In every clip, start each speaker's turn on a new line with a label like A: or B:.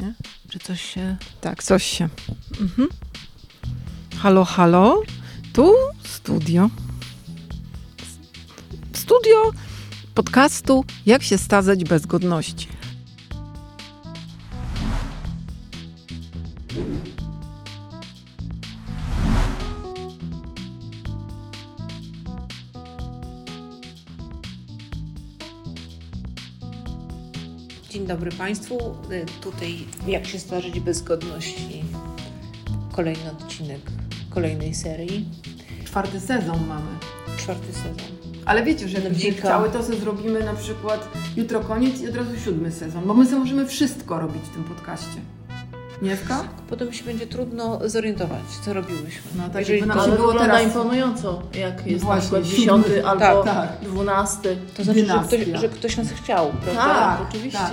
A: nie?
B: Czy coś się...
A: Tak, coś się. Mhm. Halo, halo. Tu studio. Studio podcastu Jak się stazać bez godności.
B: Dobry Państwu. Y, Tutaj jak się starzyć bez godności. Kolejny odcinek kolejnej serii.
A: Czwarty sezon mamy.
B: Czwarty sezon.
A: Ale wiecie, że jakbyśmy chciały, to sobie zrobimy na przykład jutro koniec i od razu siódmy sezon, bo my sobie możemy wszystko robić w tym podcaście. Nie, Ewka?
B: Potem się będzie trudno zorientować, co robiłyśmy.
A: No tak,
B: Jeżeli
A: jakby nam
B: to,
A: było teraz-
C: imponująco, jak jest
A: Właśnie,
C: na przykład
A: siódmy.
C: dziesiąty albo
A: Tak, tak.
C: dwunasty.
B: to znaczy, że ktoś, że ktoś nas chciał, prawda?
C: Tak,
A: Tak,
C: oczywiście.
A: tak.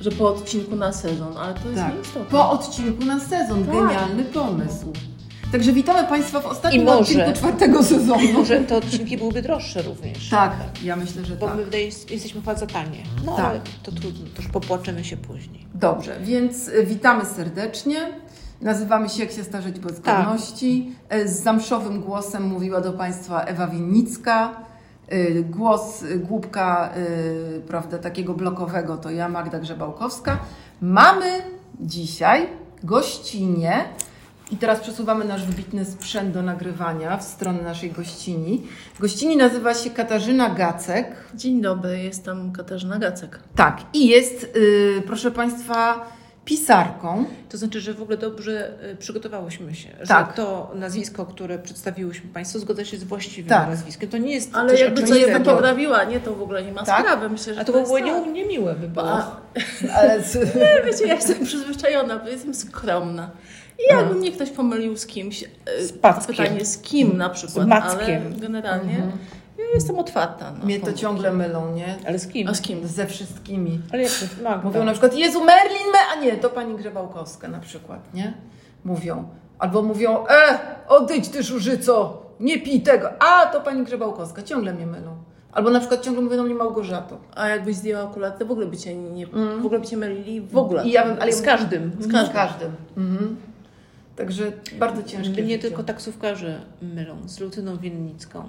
C: Że po odcinku na sezon, ale to jest
A: Tak.
C: nieistotne.
A: Po odcinku na sezon.
C: Tak.
A: Genialny pomysł. Także witamy Państwa w ostatnim
B: I może-
A: odcinku czwartego sezonu.
B: Może te odcinki byłyby droższe również.
A: Tak, ja myślę, że
B: Bo
A: tak.
B: my wydaje, jesteśmy facetanie. No
A: Tak.
B: ale to trudno, to już popłaczemy się później.
A: Dobrze, więc y, witamy serdecznie. Nazywamy się Jak się starzeć bez
B: Tak.
A: godności. Y, Z zamszowym głosem mówiła do Państwa Ewa Winnicka. Y, Głos głupka, prawda, takiego blokowego to ja, Magda Grzebałkowska. Mamy dzisiaj gościnie i teraz przesuwamy nasz wybitny sprzęt do nagrywania w stronę naszej gościni. Gościni nazywa się Katarzyna Gacek.
C: Dzień dobry, jestem Katarzyna Gacek.
A: Tak, i jest, y, proszę Państwa, pisarką.
B: To znaczy, że w ogóle dobrze y, przygotowałyśmy się,
A: Tak.
B: że to nazwisko, które przedstawiłyśmy Państwu, zgodza się z właściwym
A: Tak.
B: nazwiskiem. To nie jest
C: Ale jakby co je poprawiła, nie, to w ogóle nie ma
A: Tak?
C: sprawy. Myślę, że
B: A to było
C: jest tak.
B: nie, niemiłe by było.
C: A,
A: Ale
C: nie, wiecie, ja jestem przyzwyczajona, bo jestem skromna. I jakby mnie ktoś pomylił z kimś, e,
B: Z Packiem.
C: pytanie z kim na przykład,
B: Z Mackiem.
C: ale generalnie ja jestem otwarta. Na
A: mnie to ciągle mylą, nie?
B: Ale z kim?
C: A z kim?
A: Ze wszystkimi.
B: Ale jak to Magda.
A: Mówią na przykład, Jezu, Merlin, me... a nie, to pani Grzebałkowska na przykład, nie? Mówią. Albo mówią, e, odejdź ty żużyco, nie pij tego. A, to pani Grzebałkowska, ciągle mnie mylą. Albo na przykład ciągle mówią do mnie Małgorzato.
C: A jakbyś zdjęła okulary, to w ogóle by cię nie, w ogóle by cię mylili, w ogóle.
A: I ja bym, ale
B: Z każdym.
A: Z każdym. Z każdym. Mhm. Także bardzo ciężkie
B: Mnie
A: życie.
B: tylko taksówkarze mylą z Lutyną Winnicką.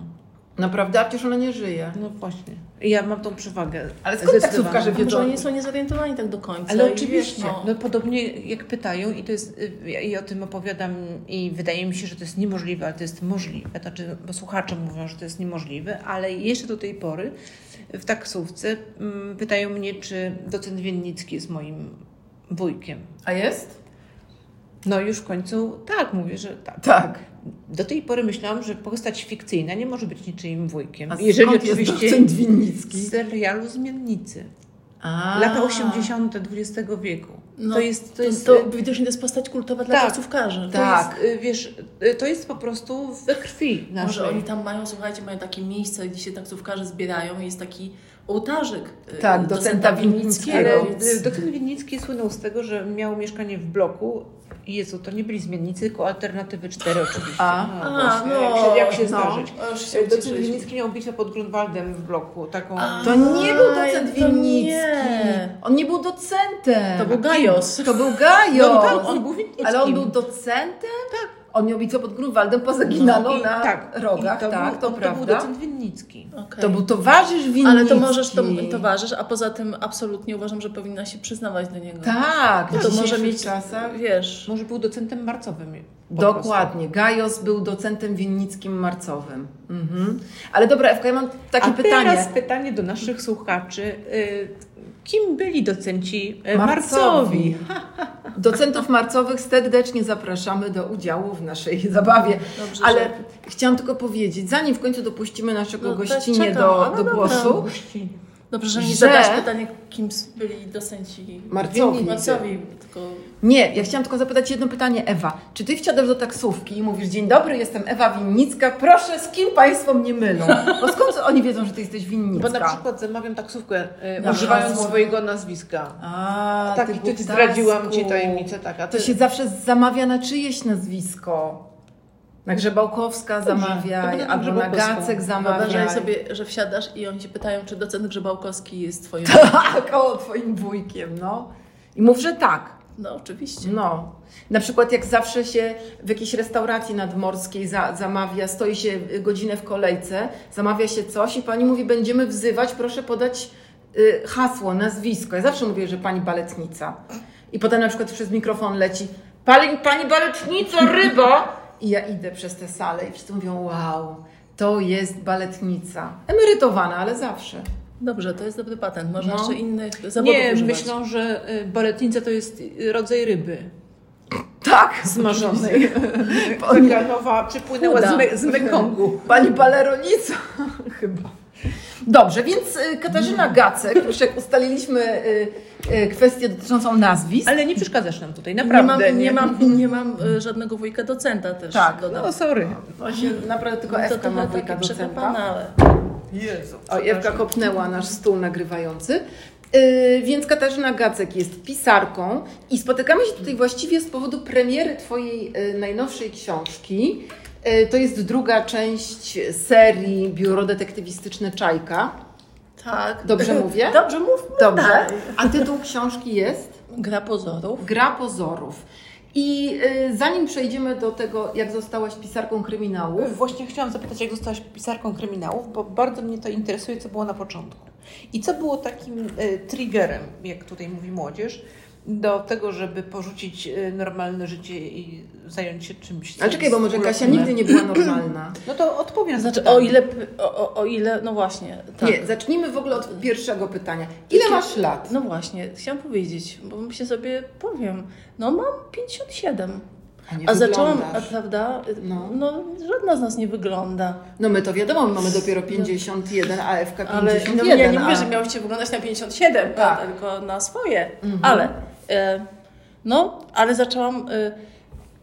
A: Naprawdę, a przecież ona nie żyje.
B: No właśnie. Ja mam tą przewagę.
A: Ale skąd taksówkarze
C: A może
A: wiedzą?
C: oni są niezorientowani tak do końca.
B: Ale oczywiście,
C: Wiesz,
B: no. podobnie jak pytają i to jest, y, ja- i o tym opowiadam i wydaje mi się, że to jest niemożliwe, ale to jest możliwe, znaczy, bo słuchacze mówią, że to jest niemożliwe, ale jeszcze do tej pory w taksówce mm, pytają mnie, czy docent Winnicki jest moim wujkiem.
A: A jest?
B: No już w końcu tak, mówię, że tak.
A: Tak.
B: Do tej pory myślałam, że postać fikcyjna nie może być niczyim wujkiem.
A: A
B: Jeżeli
A: jest
B: oczywiście
A: docent Winnicki?
B: z serialu Zmiennicy.
A: A.
B: Lata 80. XX wieku.
C: No,
B: to jest, to jest,
C: to,
B: y,
C: widocznie to jest postać kultowa dla
B: Tak.
C: taksówkarzy.
B: To
A: Tak.
B: jest, y, wiesz, y, to jest po prostu we krwi
C: Może
B: naszej.
C: oni tam mają, słuchajcie, mają takie miejsce, gdzie się taksówkarze zbierają i jest taki ołtarzyk y,
A: Tak, docenta Winnickiego.
B: Ale
A: więc-
B: y, docent Winnicki słynął z tego, że miał mieszkanie w bloku. Jezu, to nie byli zmiennicy, tylko alternatywy 4 oczywiście.
A: A.
B: no,
C: A,
B: właśnie,
C: no,
B: jak się, jak się
A: no.
B: zdarzyć.
C: O, już się
B: Docent. Winnicki miał bitwę pod Grunwaldem w bloku, taką...
A: To nie był docent Winnicki.
C: nie.
A: On nie był docentem.
C: To był Gajos.
A: To był Gajos.
B: No, tak, on był Winnickim.
A: Ale on był docentem? Tak. On miał pod Grunwaldem, pozaginano
B: No I
A: na
B: tak,
A: rogach,
B: to
A: tak,
B: był,
A: to
B: on,
A: prawda.
B: To był docent Winnicki.
C: Okej.
A: To był towarzysz Winnicki.
C: Ale to możesz, to, towarzysz, a poza tym absolutnie uważam, że powinna się przyznawać do niego.
A: Tak,
C: Bo to może mieć,
A: czasach.
C: wiesz,
B: Może był docentem marcowym.
A: Dokładnie. Gajos był docentem winnickim marcowym. Mhm. Ale dobra, Ewka, ja mam takie
B: A
A: pytanie.
B: teraz pytanie do naszych słuchaczy. Y, Kim byli docenci y,
A: Marcowi.
B: marcowi?
A: Docentów marcowych serdecznie zapraszamy do udziału w naszej zabawie.
C: Dobrze,
A: Ale
C: że-
A: chciałam tylko powiedzieć, zanim w końcu dopuścimy naszego
C: No, to
A: gościnie
C: czekam.
A: do,
C: no
A: do
C: dobra. Dobrze, że mi zadasz pytanie, kim byli docenci
A: Marcowi.
C: Marcowi, tylko
A: Nie, ja chciałam tylko zapytać jedno pytanie, Ewa. Czy ty wsiadasz do taksówki i mówisz, dzień dobry, jestem Ewa Winnicka, proszę, z kim państwo mnie mylą? Bo skąd oni wiedzą, że ty jesteś Winnicka?
B: Bo na przykład zamawiam taksówkę, y, używając
A: hasło.
B: swojego nazwiska.
A: A,
B: tak,
A: ty
B: i ty zdradziłam Ci tajemnicę. Tak, a ty...
A: To się zawsze zamawia na czyjeś nazwisko. Na Grzebałkowska zamawia,
B: to będę na
A: albo na. Gacek zamawia.
C: wyobrażaj sobie, że wsiadasz i oni Cię pytają, czy docent Grzebałkowski jest Twoim...
A: Tak, o, twoim wujkiem, no. I mów, że tak.
C: No oczywiście.
A: No. Na przykład jak zawsze się w jakiejś restauracji nadmorskiej za, zamawia, stoi się godzinę w kolejce, zamawia się coś i pani mówi, będziemy wzywać, proszę podać y, hasło, nazwisko. Ja zawsze mówię, że pani baletnica. I potem na przykład przez mikrofon leci, pani, pani baletnica, ryba! I ja idę przez tę salę i wszyscy mówią, wow, to jest baletnica. Emerytowana, ale zawsze.
C: Dobrze, to jest dobry patent. Można
A: No.
C: jeszcze innych zawodów
B: Nie,
C: używać.
B: myślą, że y, baletnica to jest y, rodzaj ryby
A: Tak,
B: smażonej.
A: Pani,
B: Taka nowa przypłynęła
C: Chuda.
B: z, Me- z Mekongu.
A: pani baleronica chyba. Dobrze, więc y, Katarzyna Gacek, już jak ustaliliśmy y, y, kwestię dotyczącą nazwisk.
B: Ale nie przeszkadzasz nam tutaj,
C: Nie
B: naprawdę.
C: mam, nie mam, nie mam żadnego wujka docenta też.
A: Tak,
C: dodam.
B: No sorry.
A: Właśnie naprawdę tylko
C: to
A: Ewka ma wujka docenta.
C: ale...
B: Jezu.
A: O, Ewka kopnęła nasz stół nagrywający. Yy, więc Katarzyna Gacek jest pisarką i spotykamy się tutaj właściwie z powodu premiery Twojej y, najnowszej książki. Y, to jest druga część serii Biuro Detektywistyczne Czajka.
C: Tak.
A: Dobrze mówię?
C: Dobrze mów.
A: Dobrze.
C: Tak.
A: A tytuł książki jest?
C: Gra pozorów.
A: Gra pozorów. I y, zanim przejdziemy do tego, jak zostałaś pisarką kryminałów,
B: Właśnie chciałam zapytać, jak zostałaś pisarką kryminałów, bo bardzo mnie to interesuje, co było na początku. I co było takim e, triggerem, jak tutaj mówi młodzież, do tego, żeby porzucić e, normalne życie i zająć się czymś. co
A: ale czekaj, bo może Kasia nigdy nie była normalna.
B: No to odpowiem na
C: Znaczy,
B: pytanie.
C: o ile, o, o- ile, no właśnie, tak.
A: Nie, zacznijmy w ogóle od pierwszego pytania. Ile masz lat?
C: No właśnie, chciałam powiedzieć, bo myślę sobie, powiem, no mam 57.
A: nie
C: A zaczęłam, a, prawda,
A: No.
C: no. żadna z nas nie wygląda.
A: No my to wiadomo, my mamy dopiero 51, a FK 51.
C: Ale no, ja nie mówię,
A: a...
C: że miałyście wyglądać na 57,
A: Tak.
C: tylko na swoje.
A: Mhm.
C: Ale, no, ale zaczęłam e,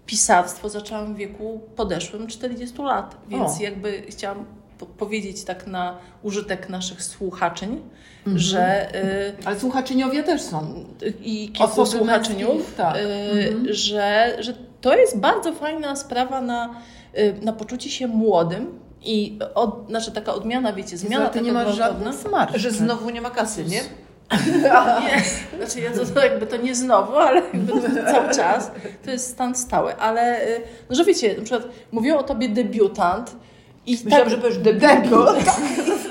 C: pisarstwo, zaczęłam w wieku podeszłym 40 lat, więc
A: O.
C: jakby chciałam po powiedzieć tak na użytek naszych słuchaczyń,
A: Mhm.
C: że e,
A: Ale słuchaczyniowie też są.
C: i kilku słuchaczyniów,
A: tak.
C: y,
A: Mhm.
C: że, że to jest bardzo fajna sprawa na, y, na poczucie się młodym i od, znaczy taka odmiana, wiecie, zmiana
A: nie
C: taka
A: masz
C: gwałtowna.
A: żadnych smartów.
B: Że znowu nie ma kasy, nie?
C: Nie, znaczy ja to, to jakby to nie znowu, ale jakby cały czas. To jest stan stały, ale y, no, że wiecie, na przykład mówią o tobie debiutant i
B: Myślałam,
C: tak,
B: że powiesz debiut.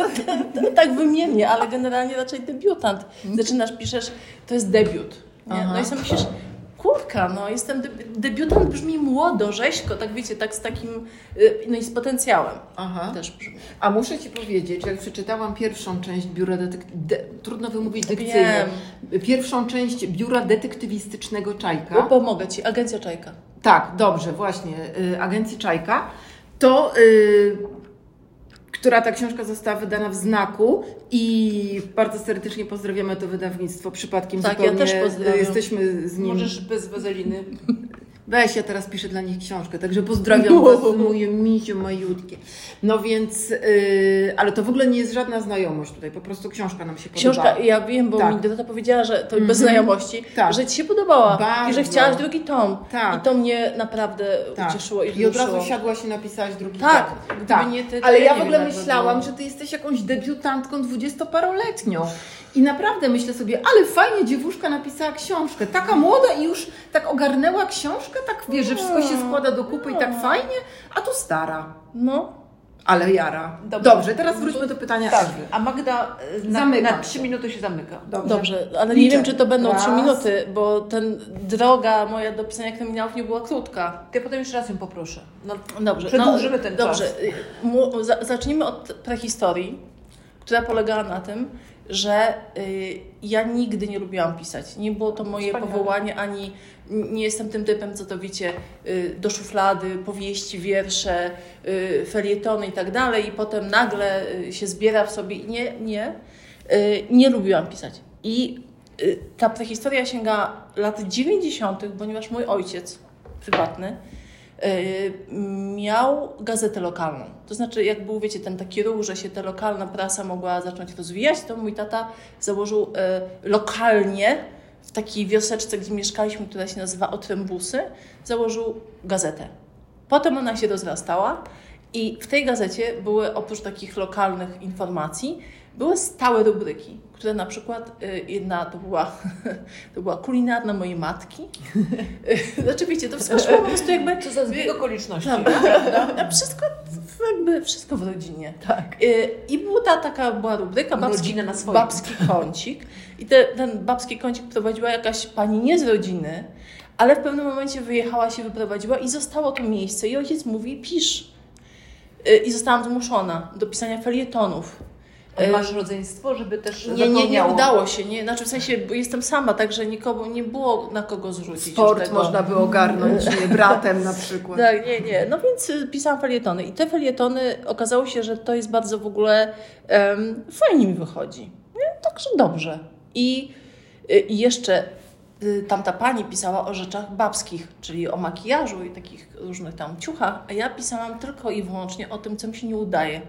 C: tak wymiennie, ale generalnie raczej debiutant. Zaczynasz, piszesz, to jest debiut. Nie? No i sobie myślisz, kurka, no jestem, debi- debiutant brzmi młodo, rzeźko, tak wiecie, tak z takim, y, no i z potencjałem
A: Aha.
C: też brzmi.
A: A muszę Ci powiedzieć, jak przeczytałam pierwszą część biura detektyw... De... Trudno wymówić dykcyjnie. Pierwszą część biura detektywistycznego Czajka.
C: pomogę Ci, Agencja Czajka.
A: Tak, dobrze, właśnie, y, agencji Czajka. To, y, która ta książka została wydana w znaku i bardzo serdecznie pozdrawiamy to wydawnictwo. Przypadkiem
C: Tak, ja
A: zupełnie
C: też pozdrawiam.
A: jesteśmy z nim.
B: Możesz bez wazeliny.
A: Weź, ja teraz piszę dla nich książkę, także pozdrawiam Was, moje misiu majutkie. No więc, yy, ale to w ogóle nie jest żadna znajomość tutaj, po prostu książka nam się
C: Książka,
A: podobała.
C: ja wiem, bo
A: Tak.
C: mi Dorota powiedziała, że to
A: Mhm.
C: bez znajomości,
A: Tak.
C: że Ci się podobała
A: Bardzo.
C: i że chciałaś drugi tom.
A: Tak.
C: I to mnie naprawdę
A: Tak.
C: ucieszyło i
A: I od razu siadłaś i napisałaś drugi
C: Tak,
A: tom.
C: gdyby nie ty,
A: Ale
C: ja
A: ja w ogóle myślałam, że ty jesteś jakąś debiutantką dwudziestoparoletnią. I naprawdę myślę sobie, ale fajnie dziewuszka napisała książkę. Taka młoda i już tak ogarnęła książkę, tak wie, że wszystko się składa do kupy i tak fajnie, a tu stara.
C: No,
A: Ale jara.
B: Dobrze.
A: Dobrze, teraz wróćmy do pytania
B: Tak.
A: Ewy.
B: A Magda y, na,
A: Zamykam
B: na
A: się.
B: trzy minuty się zamyka.
A: Dobrze.
C: dobrze, ale
A: Liczę.
C: nie wiem, czy to będą
A: Raz.
C: trzy minuty, bo ten droga moja do pisania kryminałów nie była krótka.
B: Ja potem jeszcze raz ją poproszę. No,
C: Dobrze,
B: Przedłużymy ten
C: dobrze.
B: czas.
C: y, Mu, za, zacznijmy od prehistorii, która polegała na tym, że y, ja nigdy nie lubiłam pisać. Nie było to moje
B: Wspaniale.
C: powołanie, ani nie jestem tym typem, co to wiecie, y, do szuflady, powieści, wiersze, y, felietony i tak dalej i potem nagle się zbiera w sobie. Nie, nie. Nie lubiłam pisać. I ta prehistoria sięga lat 90., ponieważ mój ojciec prywatny miał gazetę lokalną. To znaczy, jak był, wiecie, ten taki ruch, że się ta lokalna prasa mogła zacząć rozwijać, to mój tata założył y, lokalnie w takiej wioseczce, gdzie mieszkaliśmy, która się nazywa Otrębusy, założył gazetę. Potem ona się rozrastała i w tej gazecie były oprócz takich lokalnych informacji, były stałe rubryki, które na przykład y, jedna to była, to była kulinarna mojej matki. Znaczy wiecie, to wszystko szło po prostu jakby...
B: Co za zbieg okoliczności.
C: Tak, prawda? Wszystko, jakby wszystko w rodzinie.
B: Tak.
C: Y, I była ta taka była rubryka babski,
B: na swoim.
C: babski kącik. I te, ten babski kącik prowadziła jakaś pani nie z rodziny, ale w pewnym momencie wyjechała się, wyprowadziła i zostało to miejsce. I ojciec mówi, pisz. Y, I zostałam zmuszona do pisania felietonów.
B: Ale masz rodzeństwo, żeby też
C: Nie, nie, nie udało się. Nie, znaczy w sensie, jestem sama, także nikogo nie było na kogo zrzucić.
A: Sport można by ogarnąć, nie, bratem na przykład.
C: Tak, nie, nie. No więc y, pisałam felietony. I te felietony okazało się, że to jest bardzo w ogóle em, fajnie mi wychodzi. Nie? Także dobrze. I, y, i jeszcze y, tamta pani pisała o rzeczach babskich, czyli o makijażu i takich różnych tam ciuchach, a ja pisałam tylko i wyłącznie o tym, co mi się nie udaje.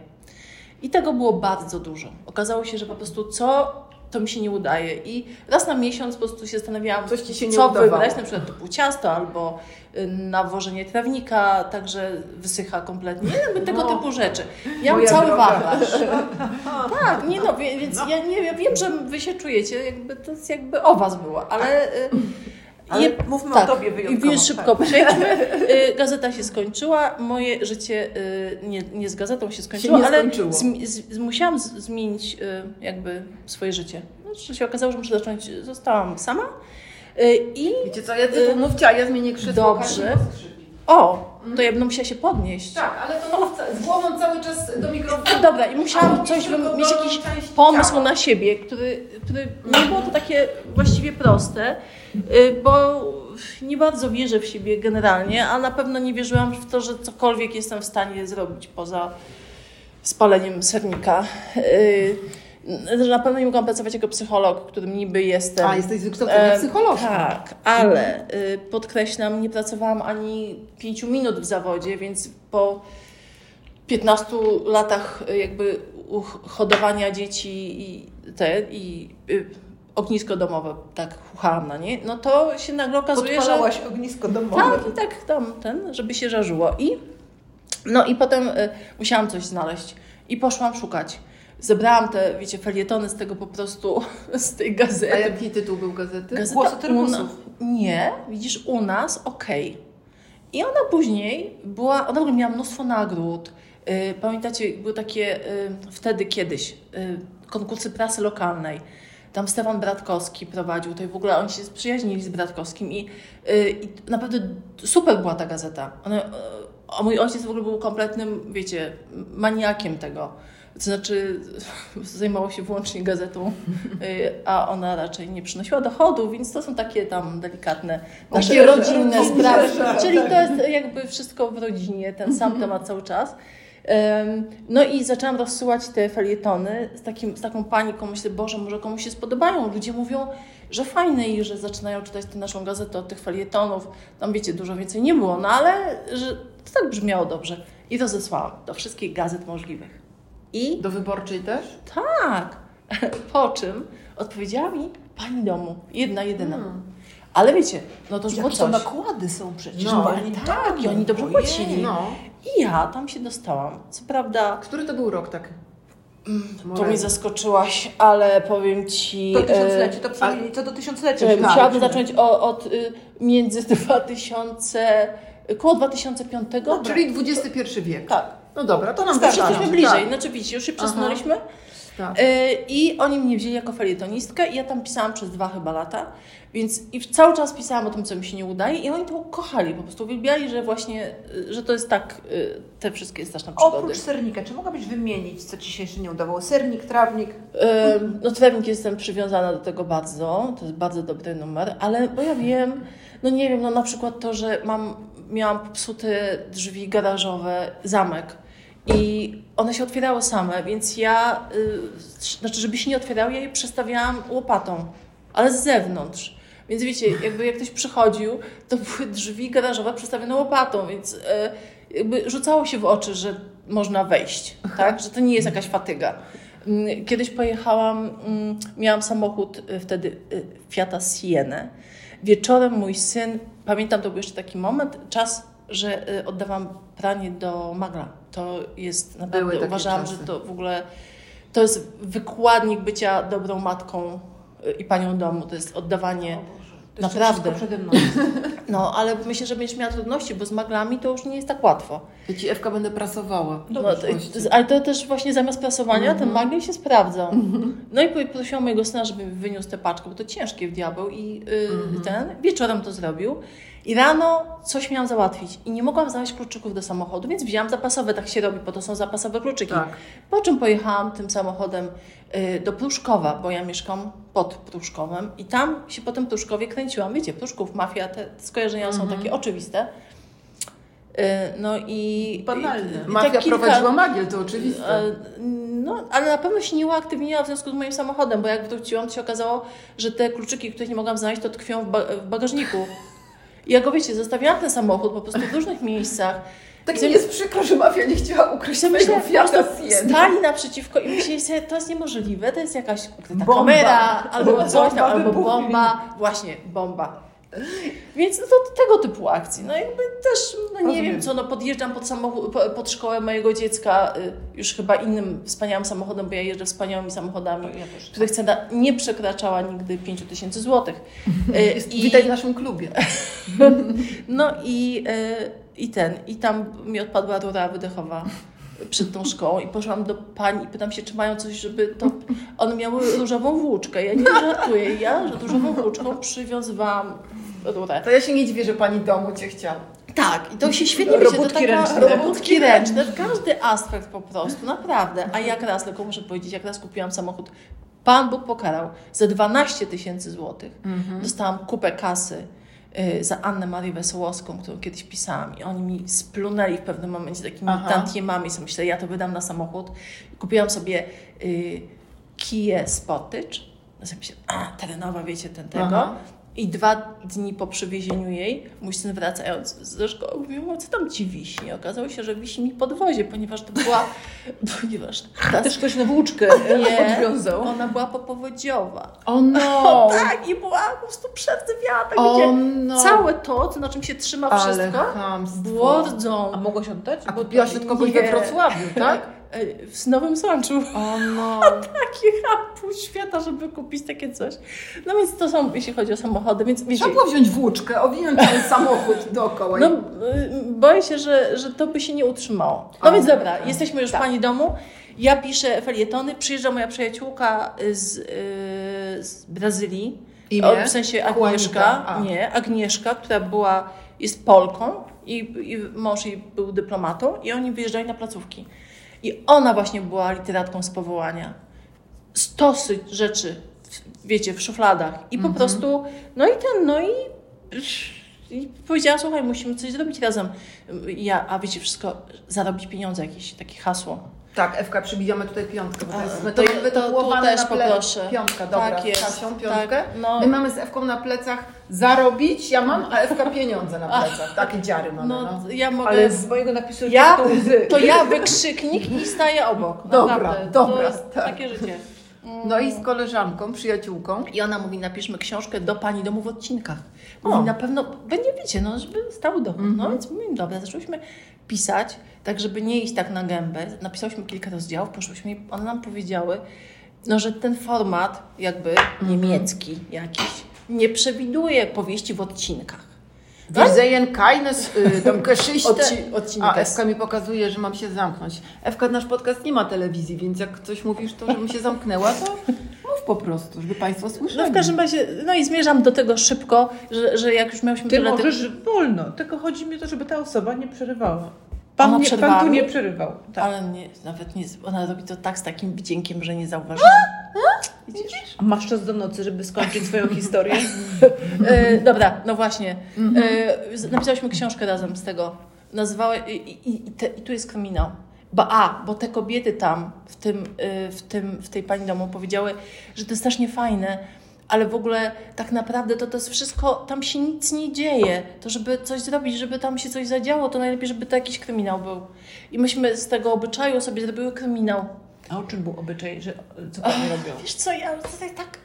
C: I tego było bardzo dużo. Okazało się, że po prostu co to mi się nie udaje. I raz na miesiąc po prostu się zastanawiałam,
A: Coś ci się
C: co wybrać, na przykład typu ciasto albo y, nawożenie trawnika, także wysycha kompletnie. Nie, jakby tego
A: No.
C: typu rzeczy. Ja mam cały
A: droga.
C: wachlarz. tak, nie no, więc ja nie ja wiem, że wy się czujecie, jakby to jest jakby o was było, ale...
B: Ale
C: je-
B: mówmy
C: tak,
B: o tobie wyjątkowo.
C: I więc szybko przejdźmy. Y, Gazeta się skończyła, moje życie y, nie, nie z gazetą się skończyło,
A: nie
C: ale
A: skończyło.
C: zmi- z, musiałam z, zmienić y, jakby swoje życie. Znaczy się okazało, że muszę zacząć, zostałam sama i
A: Wiecie co, ja ty mówcie, a ja zmienię krzesło.
C: Dobrze. O, to ja będę musiała się podnieść.
A: Tak, ale to mów z głową cały czas do mikrofonu.
C: No Dobra, i musiałam coś, mieć jakiś pomysł
A: ciała.
C: na siebie, który, który nie było to takie właściwie proste, bo nie bardzo wierzę w siebie generalnie, a na pewno nie wierzyłam w to, że cokolwiek jestem w stanie zrobić poza spaleniem sernika. Y, Że na pewno nie mogłam pracować jako psycholog, którym niby jestem.
A: A, jesteś z wykształcenia
C: E,
A: psycholożką.
C: Tak, ale y, podkreślam, nie pracowałam ani 5 minut w zawodzie, więc po 15 latach y, jakby hodowania dzieci i te i y, ognisko domowe, tak chuchałam na nie, no to się nagle okazuje, że
B: Podpalałaś ognisko domowe.
C: tak i tak tam ten, żeby się żarzyło i no i potem y, musiałam coś znaleźć i poszłam szukać. Zebrałam te, wiecie, felietony z tego po prostu, z tej
A: A
C: gazety.
A: jaki tytuł był gazety?
C: Gazeta na- Nie, widzisz, u nas okej. I ona później była, ona w ogóle miała mnóstwo nagród. Y, Pamiętacie, były takie y, wtedy, kiedyś, y, konkursy prasy lokalnej. Tam Stefan Bratkowski prowadził, to i w ogóle oni się sprzyjaźnili z Bratkowskim i, y, i naprawdę super była ta gazeta. Ona, y, a mój ojciec w ogóle był kompletnym, wiecie, maniakiem tego. To znaczy, zajmował się wyłącznie gazetą, y, a ona raczej nie przynosiła dochodu, więc to są takie tam delikatne nasze rodzinne sprawy.
A: sprawy.
C: Czyli to jest jakby wszystko w rodzinie, ten sam temat cały czas. No i zaczęłam rozsyłać te felietony z, takim, z taką paniką. Myślę, Boże, może komuś się spodobają. Ludzie mówią, że fajne i że zaczynają czytać tę naszą gazetę od tych felietonów. Tam wiecie, dużo więcej nie było, no ale że to tak brzmiało dobrze. I rozesłałam do wszystkich gazet możliwych. I
A: Do wyborczej też?
C: tak, po czym odpowiedziała mi pani domu, jedna, jedyna.
A: Hmm.
C: Ale wiecie, no to już było
B: to
C: coś.
B: nakłady są przecież.
A: No,
B: Pani
C: tak, i oni dobrze płacili.
A: No.
C: I ja tam się dostałam. Co prawda,
A: Który to był rok tak?
C: to mnie zaskoczyłaś, ale powiem ci.
B: To
C: e,
B: tysiąclecie, to przynajmniej co do tysiąclecia.
C: e,
B: tak.
C: Musiałabym zacząć o, od y, między 2000, koło 2005.
A: No, czyli XXI wiek.
C: tak.
A: No dobra, to nam
C: Już
A: wystarczy.
C: jesteśmy bliżej.
A: Tak.
C: Znaczy widzicie, już się przesunęliśmy.
A: Tak.
C: E, I oni mnie wzięli jako felietonistkę i ja tam pisałam przez dwa chyba lata, więc i cały czas pisałam o tym, co mi się nie udaje i oni to kochali, po prostu uwielbiali, że właśnie, y, że to jest tak, y, te wszystkie straszne przygody.
B: Oprócz sernika, czy mogłabyś wymienić, co Ci się jeszcze nie udawało? Sernik, trawnik?
C: E, No trawnik jestem przywiązana do tego bardzo, to jest bardzo dobry numer, ale bo ja wiem, no nie wiem, no na przykład to, że mam, miałam popsute drzwi garażowe, zamek i one się otwierały same, więc ja, y, znaczy żeby się nie otwierały, ja je przestawiałam łopatą, ale z zewnątrz. Więc wiecie, jakby jak ktoś przychodził, to były drzwi garażowe przestawione łopatą, więc e, jakby rzucało się w oczy, że można wejść, tak? Że to nie jest jakaś fatyga. Mm, Kiedyś pojechałam, mm, miałam samochód y, wtedy y, Fiata Sienę. Wieczorem mój syn, pamiętam, to był jeszcze taki moment, czas, że y, oddawałam pranie do magla. To jest
A: Były
C: naprawdę,
A: takie
C: uważałam,
A: czasy.
C: że to w ogóle to jest wykładnik bycia dobrą matką y, i panią domu. To jest oddawanie.
B: To
C: Naprawdę.
B: przede mną.
C: No, ale myślę, że będziesz miała trudności, bo z maglami to już nie jest tak łatwo.
A: Ja ci Ewka będę prasowała.
C: No, to- ale to też właśnie zamiast prasowania
A: Mhm.
C: ten magnes się sprawdza. No i prosiłam mojego syna, żeby wyniósł tę paczkę, bo to ciężkie w diabeł i y,
A: Mhm.
C: ten, wieczorem to zrobił. I rano coś miałam załatwić i nie mogłam znaleźć kluczyków do samochodu, więc wzięłam zapasowe, tak się robi, po to są zapasowe kluczyki.
A: Tak.
C: Po czym pojechałam tym samochodem y, do Pruszkowa, bo ja mieszkam pod Pruszkowem i tam się po tym Pruszkowie kręciłam. Wiecie, Pruszków, mafia, te skojarzenia są takie oczywiste. Y, No i...
B: Banalne.
C: i-
A: Mafia
C: tak kilka-
A: prowadziła magiel, to oczywiste.
C: E, No, ale na pewno się nie uaktywniła w związku z moim samochodem, bo jak wróciłam, to się okazało, że te kluczyki, których nie mogłam znaleźć, to tkwią w, ba- w bagażniku. I ja go, wiecie, zostawiałam ten samochód po prostu w różnych miejscach.
A: Tak mi jest przykro, że mafia nie chciała swojego
C: po
A: Fiata Siena.
C: stali naprzeciwko i myśleli sobie, to jest niemożliwe, to jest jakaś ukryta
A: Bomba.
C: kamera, albo
A: Bomba
C: coś tam, albo bomba. Właśnie, bomba. Więc no to tego typu akcji. No jakby też, no nie
A: Rozumiem.
C: wiem co, no podjeżdżam pod, samochód, po- pod szkołę mojego dziecka y, już chyba innym wspaniałym samochodem, bo ja jeżdżę wspaniałymi samochodami,
B: Ja też.
C: których cena nie przekraczała nigdy 5 tysięcy złotych. Y,
A: Jest, Witaj w naszym klubie.
C: no i, y, i ten, i tam mi odpadła rura wydechowa przed tą szkołą i poszłam do pani i pytam się, czy mają coś, żeby to... One miały różową włóczkę. Ja nie żartuję. Ja różową włóczką przywiązywałam rurę.
A: To ja się nie dziwię, że pani domu cię chciała.
C: Tak, i to się świetnie myślę, to
B: Robótki
C: taka
B: ręczne.
C: robótki ręczne, każdy aspekt po prostu, naprawdę. A jak raz, tylko muszę powiedzieć, jak raz kupiłam samochód, Pan Bóg pokarał, za 12 tysięcy złotych dostałam kupę kasy za Annę Marię Wesołowską, którą kiedyś pisałam i oni mi splunęli w pewnym momencie takimi
A: Aha.
C: tantiemami, sobie myślę, ja to wydam na samochód. Kupiłam sobie y, Kia Sportage, no sobie myślę, a, terenowa, wiecie, ten tego.
A: Aha.
C: I dwa dni po przywiezieniu jej, mój syn wracając ze szkoły mówił, "O, co tam ci wisi? Okazało się, że wisi mi podwozie, ponieważ to była, ponieważ ta,
B: Też ktoś na włóczkę
C: nie,
B: podwiązał.
C: ona była popowodziowa.
A: O no!
C: Tak, i była po prostu przerdzewiała, tak
A: O
C: wiecie,
A: no!
C: całe to, na czym się trzyma
A: Ale
C: wszystko,
A: chamstwo.
C: było rdzą.
B: A mogłaś oddać?
A: A kupiłaś od kogoś we. Wrocławiu, tak?
C: E, W Nowym Sączu.
A: O no!
C: Takie pół świata, żeby kupić takie coś. No więc to są, jeśli chodzi o samochody, więc wiecie,
A: Trzeba było wziąć włóczkę, owinąć cały samochód dookoła.
C: No, y, boję się, że, że to by się nie utrzymało. No
A: A,
C: więc dobra, jesteśmy już
A: tak.
C: w Pani domu. Ja piszę felietony, przyjeżdża moja przyjaciółka z, y, z Brazylii.
A: Imię?
C: O, w sensie Agnieszka. Nie, Agnieszka, która była, jest Polką i, i mąż jej był dyplomatą i oni wyjeżdżali na placówki. I ona właśnie była literatką z powołania. Stosy rzeczy, wiecie, w szufladach. I po prostu, no i ten, no i, i powiedziała, słuchaj, musimy coś zrobić razem. Ja, a wiecie, wszystko, zarobić pieniądze, jakieś takie hasło.
A: Tak, Ewka, przybijamy tutaj piątkę, bo to jest
C: to- to- to też
A: na ple...
C: poproszę.
A: Piątka, dobra,
C: Tak jest,
A: Kasią
C: tak,
A: piątkę.
C: no.
A: My mamy z Ewką na plecach zarobić, ja mam, a Ewka pieniądze na plecach. Takie dziary mamy, no.
C: No, ja mogę...
B: Ale z mojego napisu
C: Ja,
B: to łzy.
C: to ja wykrzyknik i staję obok.
A: Dobra,
C: Naprawdę.
A: dobra,
C: To jest
A: tak.
C: takie życie.
A: No i z koleżanką, przyjaciółką.
C: I ona mówi, napiszmy książkę do pani domu w odcinkach. Mówi,
A: O.
C: na pewno będzie, wiecie, no, żeby stał dochód. No więc mówimy, dobra, zaczęłyśmy pisać, tak żeby nie iść tak na gębę. Napisałyśmy kilka rozdziałów, poszłyśmy i one nam powiedziały, no, że ten format jakby niemiecki jakiś nie przewiduje powieści w odcinkach.
A: Wir sehen keines y, tam Geschichte.
C: Odci- odcinka.
A: A Ewka mi pokazuje, że mam się zamknąć. Ewka, nasz podcast nie ma telewizji, więc jak coś mówisz, to żebym się zamknęła, to mów po prostu, żeby Państwo słyszeli.
C: No w każdym razie, no i zmierzam do tego szybko, że, że jak już miałyśmy
B: Ty
C: tyle tych-
B: możesz wolno, tylko chodzi mi o to, żeby ta osoba nie przerywała. Pan,
C: Ona
B: nie,
C: przerwała
B: pan tu nie przerywał. Tak.
C: Ale nie, nawet nie, ona robi to tak z takim wdziękiem, że nie zauważyłam. Widzisz?
B: A masz czas do nocy, żeby skończyć swoją historię?
C: E, dobra, no właśnie. E, z- napisałyśmy książkę razem z tego. Nazywała, i, i, i, te, I tu jest kryminał. Bo, a, bo te kobiety tam, w, tym, e, w, tym, w tej pani domu powiedziały, że to jest strasznie fajne, ale w ogóle tak naprawdę to, to jest wszystko, tam się nic nie dzieje. To żeby coś zrobić, żeby tam się coś zadziało, to najlepiej, żeby to jakiś kryminał był. I myśmy z tego obyczaju sobie zrobiły kryminał.
B: A o czym był obyczaj, że co pani robią?
C: Wiesz co, ja tutaj tak...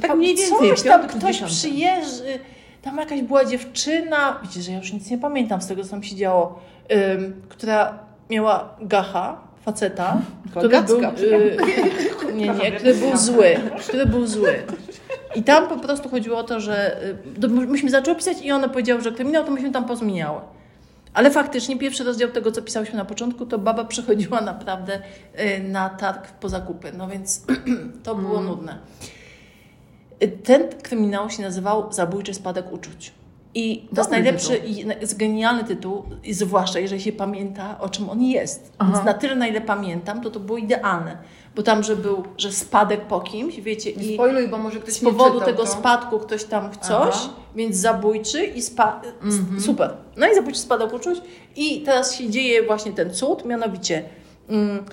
B: Tak mniej więcej,
C: Coś tam,
B: piątek,
C: ktoś przyjeżdży, tam jakaś była dziewczyna, wiecie, że ja już nic nie pamiętam z tego, co tam się działo, która miała gacha faceta, który był, y, nie, nie, który był zły, który był zły. I tam po prostu chodziło o to, że y, myśmy zaczęły pisać i one powiedziały, że kryminał, to myśmy tam pozmieniały. Ale faktycznie pierwszy rozdział tego, co pisałyśmy na początku, to baba przychodziła naprawdę y, na targ po zakupy. No więc to było nudne. Y, Ten kryminał się nazywał Zabójczy spadek uczuć. I to jest najlepszy i na- jest genialny tytuł, i zwłaszcza jeżeli się pamięta, o czym on jest.
A: Aha.
C: Więc na tyle, na ile pamiętam, to to było idealne. Bo tam, że był, że spadek po kimś, wiecie,
A: Nie
C: i
A: spoiluj, bo może ktoś
C: z powodu
A: czytał
C: tego
A: to.
C: spadku ktoś tam w coś,
A: Aha.
C: więc zabójczy i spa...
A: Mhm.
C: super. No i zabójczy spadek uczuć i teraz się dzieje właśnie ten cud, mianowicie mm,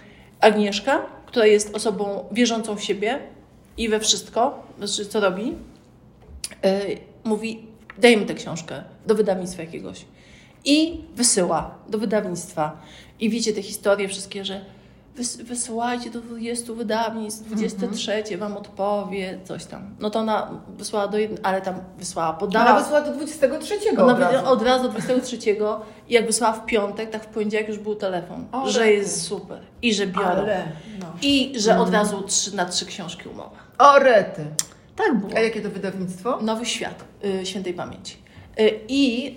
C: Agnieszka, która jest osobą wierzącą w siebie i we wszystko, znaczy co robi, yy, mówi dajmy tę książkę do wydawnictwa jakiegoś i wysyła do wydawnictwa i wiecie te historie wszystkie, że wys- wysyłajcie do 20 wydawnictw, 23 wam odpowie, coś tam. No to ona wysłała do jednego, ale tam wysłała, podała.
A: Ale wysłała do 23
C: Ona
A: od razu.
C: od razu do 23 i jak wysłała w piątek, tak w poniedziałek już był telefon,
A: O,
C: że jest super i że biorą.
A: Ale, no.
C: I że od razu trzy, na trzy książki umowa.
A: O, rety.
C: Tak było.
A: A jakie to wydawnictwo?
C: Nowy świat y, świętej pamięci. Y, I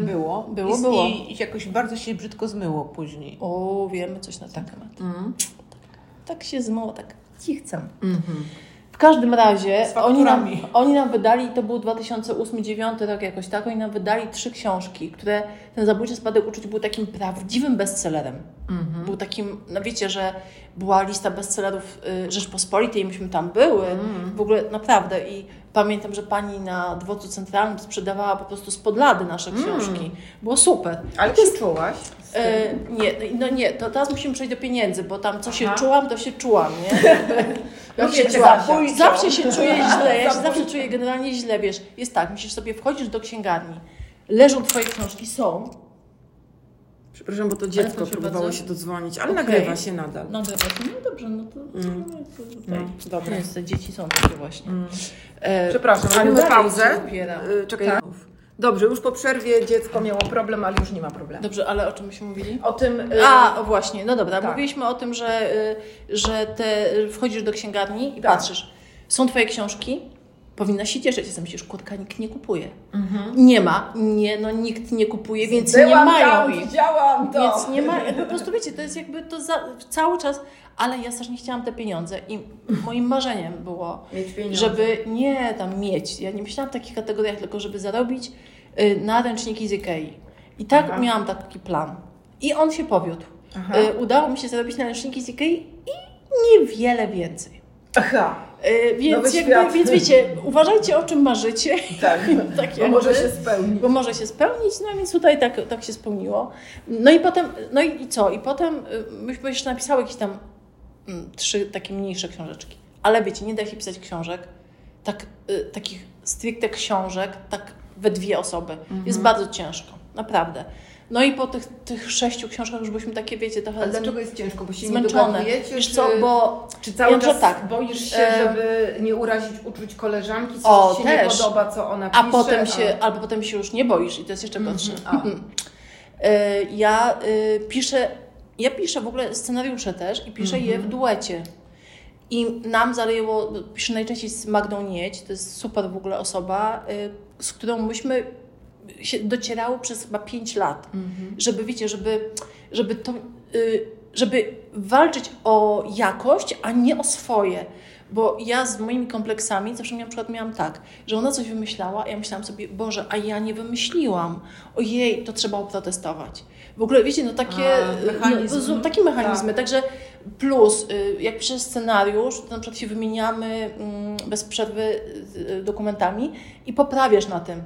B: Było.
C: Było,
B: I,
C: było.
B: I jakoś bardzo się brzydko zmyło później.
C: o, wiemy coś na ten temat.
A: Mm.
C: Tak się zmyło, tak cichcem.
A: Mhm.
C: W każdym razie oni nam, oni nam wydali, to był 2008-2009 rok jakoś tak, oni nam wydali trzy książki, które ten zabójczy spadek uczuć był takim prawdziwym bestsellerem.
A: Mhm.
C: Był takim, no wiecie, że była lista bestsellerów y, Rzeczpospolitej, myśmy tam były,
A: Mhm.
C: w ogóle naprawdę i pamiętam, że pani na dworcu centralnym sprzedawała po prostu z podlady nasze książki. Było super.
A: Ale się
C: jest,
A: czułaś?
C: e, nie, no nie, to teraz musimy przejść do pieniędzy, bo tam co się
A: Aha.
C: czułam, to się czułam, nie?
A: No
C: Zawsze,
A: wiecie,
C: zawsze, się czuję źle, ja się zawsze czuję generalnie źle, wiesz. Jest tak, musisz sobie, wchodzisz do księgarni, leżą twoje książki, są,
A: Przepraszam, bo to dziecko próbowało
C: bardzo.
A: się dodzwonić, ale
C: Okej.
A: nagrywa się nadal.
C: no dobra, no dobrze, no to
A: Mm.
C: no, to tutaj.
A: No, dobra.
C: Niestety, dzieci są takie właśnie.
A: Mm.
C: E,
A: Przepraszam, robimy pauzę.
C: się.
A: Y, Czekaj.
C: Tak.
A: Dobrze, już po przerwie dziecko miało problem, ale już nie ma problemu.
C: Dobrze, ale o czym myśmy mówili?
A: O tym... y,
C: A, o właśnie, no dobra.
A: tak.
C: Mówiliśmy o tym, że, y, że te, wchodzisz do księgarni i
A: Tak.
C: patrzysz. Są twoje książki, powinna się cieszyć. Ja myślisz, kurka, nikt nie kupuje.
A: Mhm.
C: Nie ma, nie, no nikt nie kupuje, więc
A: Byłam
C: nie mają
A: tam,
C: ich.
A: widziałam to.
C: Więc nie ma, po prostu wiecie, to jest jakby to za, cały czas, ale ja też nie chciałam te pieniądze i moim marzeniem było, żeby nie tam mieć, ja nie myślałam w takich kategoriach, tylko żeby zarobić y, na ręczniki z Ikei. I tak
A: Aha.
C: miałam taki plan. I on się powiódł. Y, udało mi się zarobić na ręczniki z Ikei i niewiele więcej.
A: Aha,
C: więc,
A: świat.
C: jakby, więc wiecie, uważajcie o czym marzycie.
A: tak.
C: Tak
A: Bo
C: jakby.
A: może się spełni.
C: Bo może się spełnić, no więc tutaj tak, tak się spełniło. No i potem, no i, i co? I potem y, myśmy jeszcze napisały jakieś tam mm, trzy takie mniejsze książeczki. Ale wiecie, nie da się pisać książek, tak, y, takich stricte książek, tak we dwie osoby.
A: Mhm.
C: Jest bardzo ciężko, naprawdę. No i po tych, tych sześciu książkach już byliśmy takie, wiecie, trochę
A: Ale dlaczego jest ciężko? Bo się nie
C: zmęczone.
A: dogadujecie?
C: Wiesz
A: czy,
C: co, bo
A: czy cały
C: ja
A: czas
C: tak,
A: boisz się,
C: e,
A: żeby nie urazić uczuć koleżanki? Coś
C: O,
A: ci się
C: też.
A: nie podoba, co ona
C: A
A: pisze?
C: potem się, albo potem się już nie boisz i to jest jeszcze gorsze.
A: Mhm,
C: E, Ja y, piszę, ja piszę w ogóle scenariusze też i piszę je w duecie. I nam zajęło, piszę najczęściej z Magdą Nieć, to jest super w ogóle osoba, y, z którą myśmy się docierały przez chyba 5 lat. Żeby, wiecie, żeby, żeby to, y, żeby walczyć o jakość, a nie o swoje. Bo ja z moimi kompleksami zawsze miałam, na przykład miałam tak, że ona coś wymyślała, a ja myślałam sobie, Boże, a ja nie wymyśliłam. Ojej, to trzeba oprotestować. W ogóle, wiecie, no takie
A: A, mechanizmy.
C: No, takie mechanizmy. Także plus, y, jak piszę scenariusz, to na przykład się wymieniamy mm, bez przerwy y, dokumentami i poprawiasz na tym.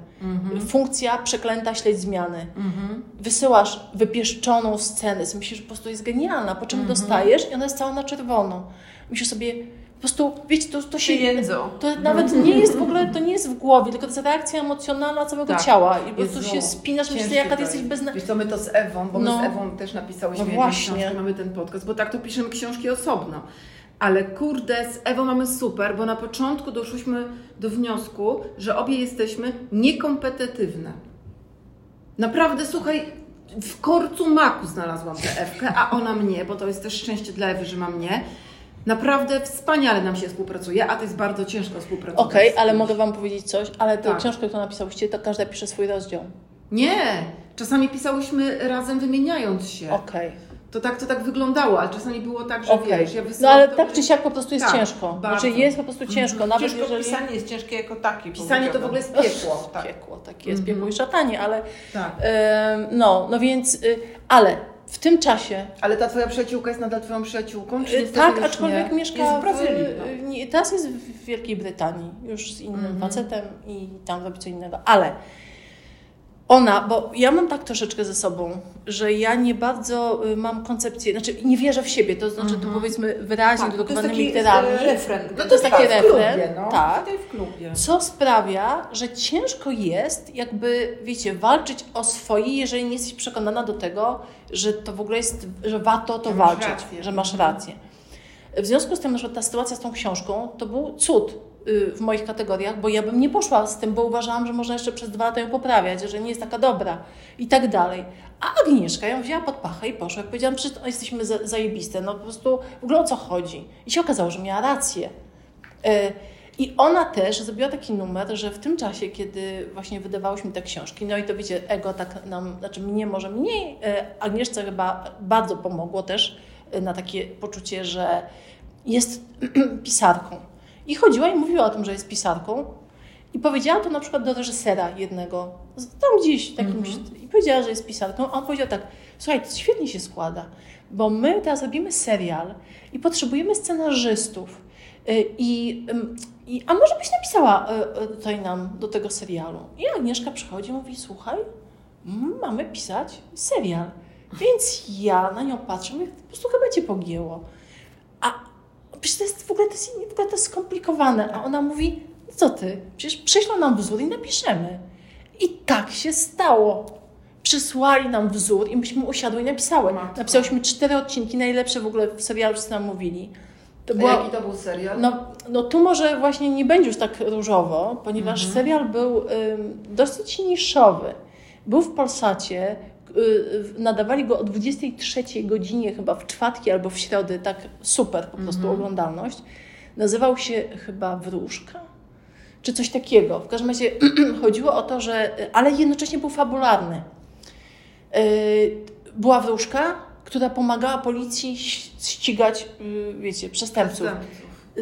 C: Funkcja przeklęta śledź zmiany.
A: Mhm.
C: Wysyłasz wypieszczoną scenę, myślisz, że po prostu jest genialna, po czym dostajesz i ona jest cała na czerwono. Myślisz sobie, po prostu, wiecie, to, to się...
A: Pieniędzą.
C: To nawet nie jest w ogóle, to nie jest w głowie, tylko to jest reakcja emocjonalna całego
A: Tak.
C: ciała. I po prostu się spinasz,
A: ciężkie
C: jaka ty jesteś
A: jest.
C: bezna...
A: Wiesz co, my to z Ewą, bo
C: No.
A: my z Ewą też napisałyśmy
C: No właśnie.
A: książkę, mamy ten podcast, bo tak to piszemy książki osobno. Ale kurde, z Ewą mamy super, bo na początku doszłyśmy do wniosku, że obie jesteśmy niekompetywne. Naprawdę, słuchaj, w korcu maku znalazłam tę Ewkę, a ona mnie, bo to jest też szczęście dla Ewy, że ma mnie. Naprawdę wspaniale nam się współpracuje, a to jest bardzo ciężko współpracować.
C: Okej,
A: z
C: ale mogę Wam powiedzieć coś, ale tę
A: Tak.
C: książkę, którą napisałyście, to każda pisze swój rozdział.
A: Nie, czasami pisałyśmy razem wymieniając się.
C: Okej.
A: To tak to tak wyglądało, ale czasami było tak, że
C: Okej.
A: wiesz, ja
C: No
A: wysyłam
C: ale
A: to,
C: tak czy siak po prostu jest
A: Tak,
C: ciężko.
A: bardzo.
C: Znaczy jest po prostu ciężko, nawet
B: Ciężko
C: jeżeli...
B: pisanie jest ciężkie jako takie.
A: Pisanie to w ogóle jest piekło.
B: Tak.
C: Piekło, takie jest
A: Mhm.
C: piekło i szatanie, ale
A: Tak.
C: no, no więc, y, ale w tym czasie
A: Ale ta twoja przyjaciółka jest nadal twoją przyjaciółką? Czy niestety
C: Tak, aczkolwiek
A: nie?
C: mieszka
B: Jest w
C: w
B: Brazylii, no.
C: y, nie, teraz jest w Wielkiej Brytanii, już z innym
A: Mhm.
C: facetem i tam robi co innego. Ale ona, bo ja mam tak troszeczkę ze sobą, że ja nie bardzo y, mam koncepcję, znaczy nie wierzę w siebie, to znaczy tu powiedzmy wyraźnie
B: Tak, to jest
C: drukowanymi
B: taki
C: literami.
B: e, refren.
C: No to jest taki refren,
A: klubie, no.
C: tak.
B: W klubie.
C: Co sprawia, że ciężko jest, jakby, wiecie, walczyć o swoje, jeżeli nie jesteś przekonana do tego, że to w ogóle jest, że warto to
B: Że masz
C: walczyć,
B: rację.
C: że masz rację. W związku z tym, że ta sytuacja z tą książką to był cud w moich kategoriach, bo ja bym nie poszła z tym, bo uważałam, że można jeszcze przez dwa lata ją poprawiać, że nie jest taka dobra i tak dalej. A Agnieszka ją wzięła pod pachę i poszła. Jak powiedziałam, że jesteśmy za- zajebiste, no po prostu w ogóle o co chodzi. I się okazało, że miała rację. E, I ona też zrobiła taki numer, że w tym czasie, kiedy właśnie wydawałyśmy te książki, no i to wiecie, ego tak nam, znaczy mnie może mniej, e, Agnieszce chyba bardzo pomogło też na takie poczucie, że jest pisarką. I chodziła i mówiła o tym, że jest pisarką. I powiedziała to na przykład do reżysera jednego, tam gdzieś takim, i powiedziała, że jest pisarką, a on powiedział tak, słuchaj, to świetnie się składa, bo my teraz robimy serial i potrzebujemy scenarzystów. Y, I, i, a może byś napisała y, y, tutaj nam do tego serialu? I Agnieszka przychodzi i mówi, słuchaj, mm, mamy pisać serial. Więc ja na nią patrzę, mówię, po prostu chyba cię pogięło. Przecież to jest w ogóle, to jest, w ogóle to jest skomplikowane. A ona mówi, "No co ty, przecież przyślą nam wzór i napiszemy. I tak się stało. Przysłali nam wzór i myśmy usiadły i napisały.
A: Matko.
C: Napisałyśmy cztery odcinki, najlepsze w ogóle w serialu, co nam mówili. To była,
A: jaki to był serial?
C: no, no tu może właśnie nie będzie już tak różowo, ponieważ
A: Mhm.
C: serial był ym, dosyć niszowy. Był w Polsacie, nadawali go o 23 godzinie chyba w czwartki albo w środę, tak super po prostu
A: Mhm.
C: oglądalność. Nazywał się chyba Wróżka? Czy coś takiego. W każdym razie chodziło o to, że... Ale jednocześnie był fabularny. Y, Była wróżka, która pomagała policji ścigać, y, wiecie, przestępców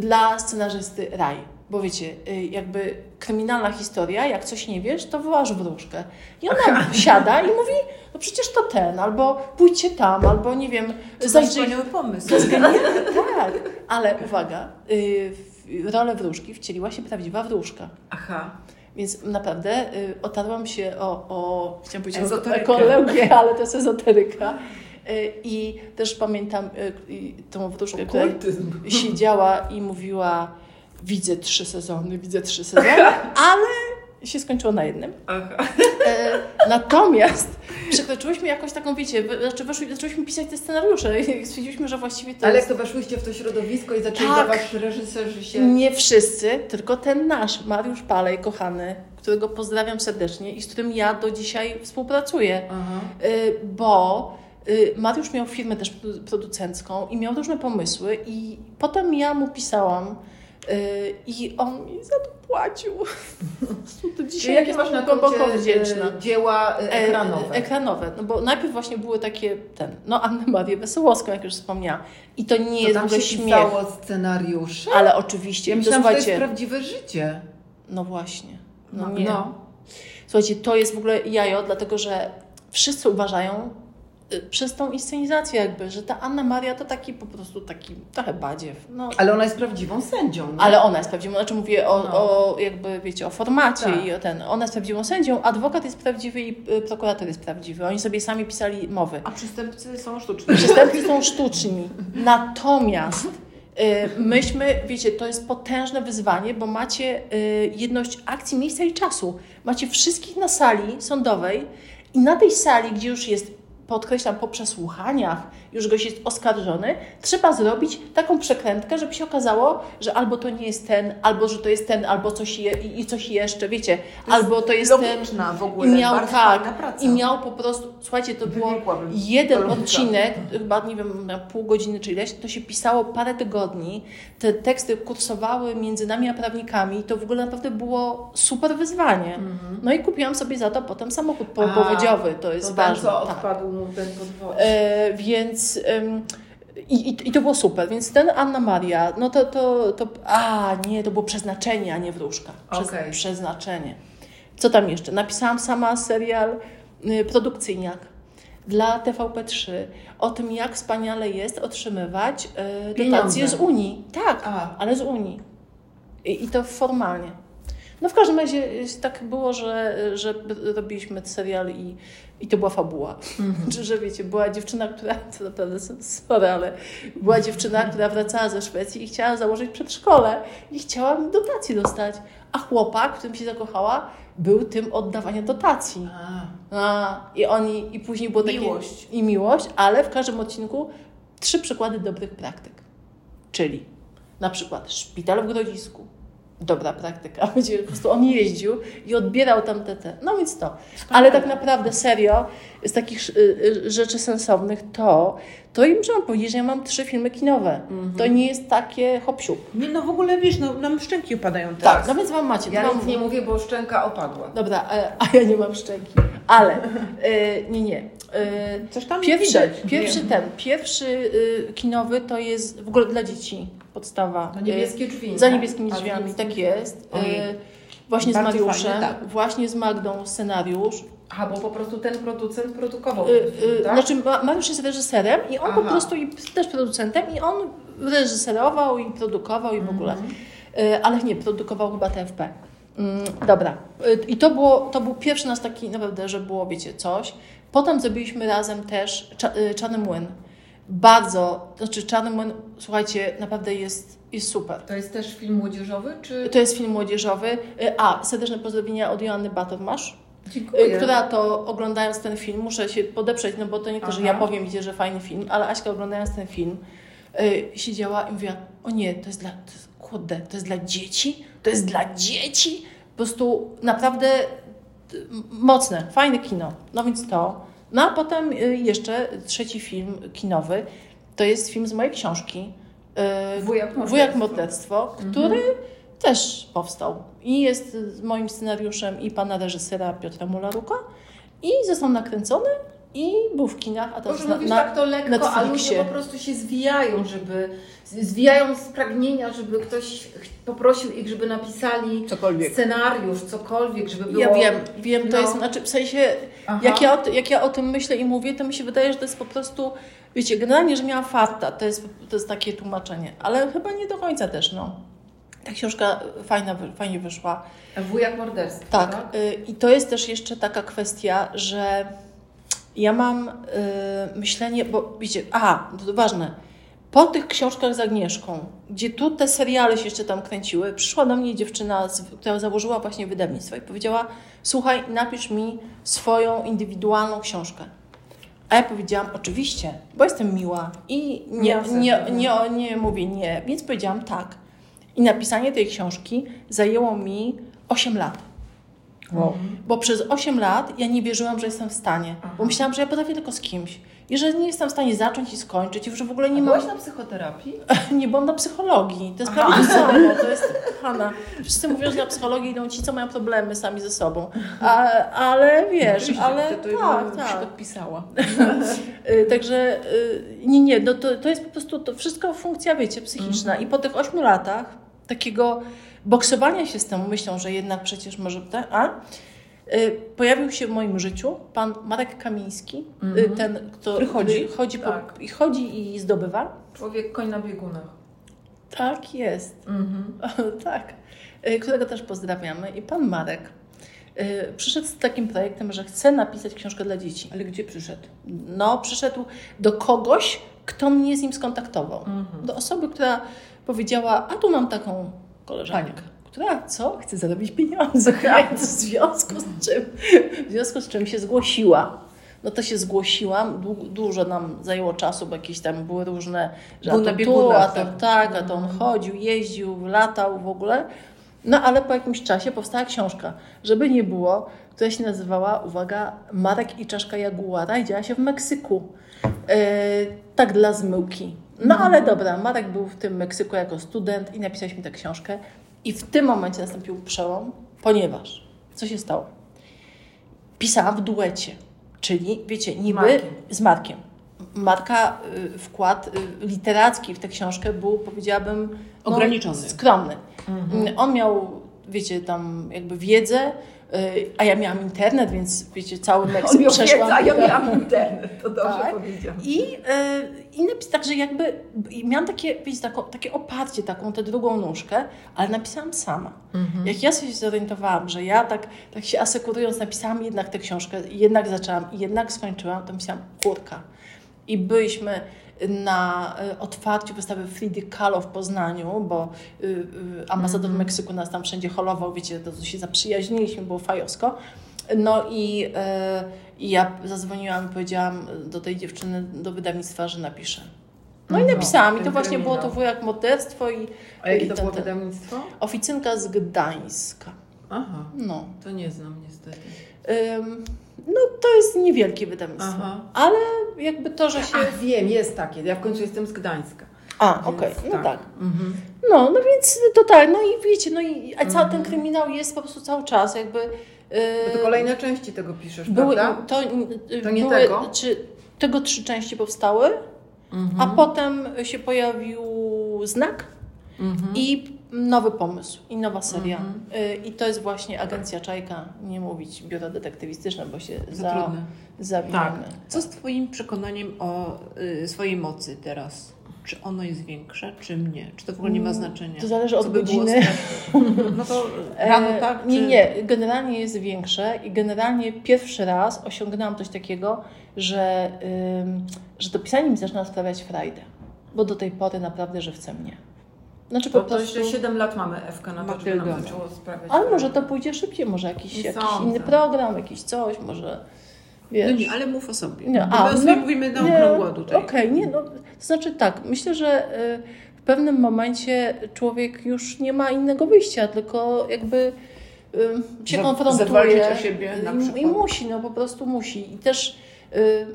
C: dla scenarzysty raj. Bo wiecie, y, jakby kryminalna historia, jak coś nie wiesz, to wołasz wróżkę. I ona siada i mówi, no przecież to ten, albo pójdźcie tam, albo nie wiem,
B: To
C: zajrzyj.
B: wspaniały pomysł.
C: To jest genialne, tak. Ale uwaga, y, w rolę wróżki wcieliła się prawdziwa wróżka.
A: Aha.
C: Więc naprawdę y, otarłam się o, o chciałam powiedzieć o
B: Ezoterykę.
C: ekologię, ale to jest ezoteryka. Y, I też pamiętam y, y, tą wróżkę, która siedziała i mówiła widzę trzy sezony, widzę trzy sezony, ale się skończyło na jednym. E, natomiast przekroczyłyśmy jakoś taką, wiecie, znaczy weszły, zaczęłyśmy pisać te scenariusze i stwierdziliśmy, że właściwie to
A: Ale
C: jest...
A: jak to weszłyście w to środowisko i zaczęli
C: Tak.
A: dawać reżyserzy się...
C: Nie wszyscy, tylko ten nasz, Mariusz Palej, kochany, którego pozdrawiam serdecznie i z którym ja do dzisiaj współpracuję.
A: Aha.
C: Y, Bo y, Mariusz miał firmę też produ- producencką i miał różne pomysły i potem ja mu pisałam i on mi za to płacił. to
A: Czyli
C: dzisiaj
A: jakie masz na
C: głęboko wdzięczna.
A: e, dzieła e,
C: E,
A: ekranowe?
C: Ekranowe, no bo najpierw właśnie były takie, ten, no Annę Marię Wesołowską, jak już wspomniałam. I to nie
A: to
C: jest w
A: tam
C: ogóle
A: się
C: śmiech,
A: pisało scenariusze?
C: ale oczywiście,
A: Ja
C: to
A: myślałam, że to jest prawdziwe życie.
C: no właśnie, no,
A: No,
C: nie.
A: no.
C: Słuchajcie, to jest w ogóle jajo, dlatego że wszyscy uważają y, przez tą inscenizację jakby, że ta Anna Maria to taki po prostu taki trochę badziew. No,
A: Ale ona jest prawdziwą sędzią. Nie?
C: ale ona jest prawdziwą, znaczy mówię o,
A: No.
C: o jakby, wiecie, o formacie
A: Tak.
C: i o ten. Ona jest prawdziwą sędzią, adwokat jest prawdziwy i y, prokurator jest prawdziwy. Oni sobie sami pisali mowy.
B: A przestępcy są sztuczni.
C: Przestępcy są sztuczni. Natomiast y, myśmy, wiecie, to jest potężne wyzwanie, bo macie y, jedność akcji, miejsca i czasu. Macie wszystkich na sali sądowej i na tej sali, gdzie już jest podkreślam, po przesłuchaniach już gość jest oskarżony, trzeba zrobić taką przekrętkę, żeby się okazało, że albo to nie jest ten, albo że to jest ten, albo coś je, i coś jeszcze, wiecie,
B: To
C: albo to jest ten.
B: w ogóle,
C: I miał tak, i miał po prostu, słuchajcie, to było jeden
B: logika.
C: odcinek, chyba nie wiem, na pół godziny czy ileś, to się pisało parę tygodni, te teksty kursowały między nami a prawnikami, to w ogóle naprawdę było super wyzwanie. No i kupiłam sobie za to potem samochód
A: Mhm. A,
C: powodziowy, to jest
A: to
C: ważne.
A: Ten, co
C: tak.
A: odpadł
C: E, więc i, i, i to było super. Więc ten Anna Maria, no to, to, to a nie, to było przeznaczenie, a nie wróżka. Przez,
A: Okej.
C: Przeznaczenie. Co tam jeszcze? Napisałam sama serial y, produkcyjniak dla TVP3 o tym, jak wspaniale jest otrzymywać y, dotacje z Unii. Tak,
A: A.
C: ale z Unii. I, I to formalnie. No w każdym razie y, tak było, że, że robiliśmy serial i, i to była fabuła. Że, że wiecie, była dziewczyna, która, to naprawdę sorry, ale była dziewczyna, która wracała ze Szwecji i chciała założyć przedszkole i chciała dotacji dostać. A chłopak, którym się zakochała, był tym oddawania dotacji.
A: A.
C: A, I oni, i później było takie...
B: Miłość.
C: I miłość, ale w każdym odcinku trzy przykłady dobrych praktyk. Czyli na przykład szpital w Grodzisku. Dobra praktyka, będzie po prostu on jeździł i odbierał tam te, te. No więc to. Ale tak naprawdę serio, z takich y, y, rzeczy sensownych to, to i muszę wam powiedzieć, że ja mam trzy filmy kinowe. To nie jest takie hop siup.
B: Nie, no w ogóle wiesz, no, nam szczęki opadają teraz.
C: Tak, no więc wam macie.
A: Ja nic nie mówię, bo szczęka opadła.
C: Dobra, e, a ja nie mam szczęki. Ale e, nie, nie. E,
B: Coś tam
C: Pierwszy,
B: widać.
C: pierwszy
B: Wiem.
C: ten, pierwszy y, kinowy to jest w ogóle dla dzieci podstawa.
A: To niebieskie drzwi.
C: Y, Za
A: nie?
C: niebieskimi
A: A
C: drzwiami, tak jest. Y, właśnie z
B: Bardzo
C: Mariuszem,
B: fajne, tak.
C: właśnie z Magdą scenariusz.
A: Aha, bo po prostu ten producent produkował
C: Y,
A: ten film,
C: y,
A: tak?
C: Znaczy Ma- Mariusz jest reżyserem i on po
A: Aha.
C: prostu i też producentem i on reżyserował i produkował i w ogóle.
A: Mhm.
C: Y, Ale nie, produkował chyba TFP. Mm, Dobra. Y, I to, było, to był pierwszy nas taki naprawdę, że było, wiecie, coś. Potem zrobiliśmy razem też y, Czarny Młyn. Bardzo, znaczy Czarny Młyn, słuchajcie, naprawdę jest, jest super.
A: To jest też film młodzieżowy, czy...
C: To jest film młodzieżowy. A, serdeczne pozdrowienia od Joanny Batormasz.
A: Dziękuję.
C: Y, która to oglądając ten film, muszę się podeprzeć, no bo to nie to, że
A: Aha.
C: ja powiem, wiecie, że fajny film, ale Aśka oglądając ten film y, siedziała i mówiła, o nie, to jest dla, to jest, kurde, to jest dla dzieci? To jest dla dzieci? Po prostu naprawdę y, mocne, fajne kino. No więc to. No a potem y, jeszcze trzeci film kinowy, to jest film z mojej książki. y,
A: Wujak morderstwo.
C: Wujak morderstwo,
A: Mhm.
C: Też powstał. I jest z moim scenariuszem i pana reżysera Piotra Mularuka. I został nakręcony i był w kinach, a teraz
A: Może
C: na,
A: mówisz
C: na,
A: tak to lekko, a
C: Netflixie.
A: ludzie po prostu się zwijają, żeby zwijają z pragnienia, żeby ktoś poprosił ich, żeby napisali
B: Cokolwiek.
A: scenariusz, cokolwiek, żeby było...
C: Ja wiem, wiem, to
A: No.
C: jest, znaczy w sensie,
A: Aha.
C: jak ja, jak ja o tym myślę i mówię, to mi się wydaje, że to jest po prostu, wiecie, generalnie, że miałam farta, to jest, to jest takie tłumaczenie, ale chyba nie do końca też, no. Ta książka fajna, fajnie wyszła.
A: Wujak morderstwo,
C: Tak, y, i to jest też jeszcze taka kwestia, że ja mam y, myślenie, bo wiecie, aha, to ważne, po tych książkach z Agnieszką, gdzie tu te seriale się jeszcze tam kręciły, przyszła do mnie dziewczyna, która założyła właśnie wydawnictwo i powiedziała, słuchaj, napisz mi swoją indywidualną książkę. A ja powiedziałam, oczywiście, bo jestem miła i nie, nie, nie, nie mówię nie, więc powiedziałam tak. I napisanie tej książki zajęło mi 8 lat.
B: Wow.
C: Bo przez 8 lat ja nie wierzyłam, że jestem w stanie.
A: Aha.
C: Bo myślałam, że ja potrafię tylko z kimś. I że nie jestem w stanie zacząć i skończyć. I że w ogóle nie mam...
A: byłaś na psychoterapii?
C: Nie byłam na psychologii. To jest
A: Aha.
C: prawie to samo. To jest... Hanna, wszyscy mówią, że na psychologii idą ci, co mają problemy sami ze sobą. A, ale wiesz,
B: Oczywiście,
C: ale
B: to, to
C: tak,
B: bym się
C: tak.
B: podpisała.
C: Y, Także y, nie, nie, no to, to jest po prostu to wszystko funkcja, wiecie, psychiczna.
A: Mhm.
C: I po tych ośmiu latach takiego boksowania się z tą myślą, że jednak przecież może tak, a y, pojawił się w moim życiu pan Marek Kamiński, y,
A: Mhm.
C: ten, kto
B: Który chodzi?
C: chodzi, po,
A: Tak.
C: i chodzi i zdobywa.
A: Człowiek koń na biegunach.
C: Tak jest.
A: Mhm.
C: tak, y, którego też pozdrawiamy. I pan Marek y, przyszedł z takim projektem, że chce napisać książkę dla dzieci.
B: Ale gdzie przyszedł?
C: No, przyszedł do kogoś, kto mnie z nim skontaktował.
A: Mhm.
C: Do osoby, która powiedziała, a tu mam taką koleżankę,
B: Panią.
C: która co? Chce zarobić pieniądze. Więc w związku z czym, w związku z czym się zgłosiła. no to się zgłosiłam. Dłu- Dużo nam zajęło czasu, bo jakieś tam były różne, że
B: Był
C: a to tu, a to
B: tak.
C: tak, a to on chodził, jeździł, latał w ogóle. No ale po jakimś czasie powstała książka, żeby nie było, która się nazywała, uwaga, Marek i czaszka jaguara i działa się w Meksyku. E, tak dla zmyłki. No ale dobra, Marek był w tym Meksyku jako student i napisaliśmy tę książkę. I w tym momencie nastąpił przełom, ponieważ co się stało? Pisałam w duecie, czyli wiecie, niby
A: Markiem.
C: z Markiem. Marka y, wkład y, literacki w tę książkę był, powiedziałabym, no,
B: Ograniczony.
C: skromny. On miał, wiecie, tam jakby wiedzę, a ja miałam internet, więc wiecie, cały Meksyk
A: On
C: przeszłam.
A: wiedzę, a ja miałam internet, to dobrze
C: Tak.
A: powiedziałam.
C: I, yy, i napis, także jakby i miałam takie, wiecie, taką, takie oparcie, taką tę drugą nóżkę, ale napisałam sama. Jak ja się zorientowałam, że ja tak, tak się asekurując napisałam jednak tę książkę, jednak zaczęłam jednak skończyłam, to myślałam, kurka. I byliśmy na y, otwarciu wystawy Fridy Kahlo w Poznaniu, bo y, y, ambasador Meksyku nas tam wszędzie holował, wiecie, to się zaprzyjaźniliśmy, było fajowsko. No i, y, i ja zadzwoniłam i powiedziałam do tej dziewczyny, do wydawnictwa, że napiszę. No i
A: Mhm.
C: napisałam i to właśnie było to wujak morderstwo i,
A: A jakie
C: i
A: to
C: ten-
A: było wydawnictwo?
C: Oficynka z Gdańska.
A: Aha,
C: No.
A: to nie znam niestety.
C: Ym, no to jest niewielkie wydawnictwo.
A: Aha.
C: Ale jakby to, że się...
A: Ach, wiem, jest takie. Ja w końcu jestem z Gdańska.
C: A, okej, no tak.
A: Mhm.
C: No, no więc to tak, no i wiecie, no i a cały ten kryminał jest po prostu cały czas jakby... Yy,
A: to kolejne części tego piszesz,
C: były,
A: prawda?
C: to, yy,
A: To nie
C: były,
A: tego?
C: Czy, tego trzy części powstały,
A: Mhm.
C: a potem się pojawił znak
A: Mhm.
C: i nowy pomysł, i nowa seria.
A: Mhm.
C: Yy, I to jest właśnie Agencja Czajka, nie mówić biuro detektywistyczne, bo się
A: Za
C: za,
A: trudne.
C: zawiniemy.
B: Co z Twoim przekonaniem o y, swojej mocy teraz? Czy ono jest większe, czy nie? Czy to w ogóle nie ma znaczenia?
C: Mm, To zależy
B: Co
C: od
B: by
C: godziny.
B: No to rano,
C: E,
B: tak?
C: Nie,
B: czy-
C: nie, generalnie jest większe i generalnie pierwszy raz osiągnęłam coś takiego, że, że to pisanie mi zaczyna sprawiać frajdę. Bo do tej pory naprawdę żywcem nie. Znaczy po
A: To, to
C: prostu...
A: jeszcze 7 lat mamy Ewka na to, żeby nam zaczęło sprawiać.
C: Ale może to pójdzie szybciej, może jakiś, jakiś inny program, jakiś coś, może wiesz...
B: No nie, ale mów o sobie.
C: Nie,
B: Bo my o sobie
C: no,
B: mówimy na
C: nie,
B: okrągło tutaj.
C: Okej, nie, no, to znaczy tak, myślę, że y, w pewnym momencie człowiek już nie ma innego wyjścia, tylko jakby y, się
B: Za-
C: konfrontuje.
B: o siebie na
C: i, I
B: przykład.
C: musi, no po prostu musi. I też y,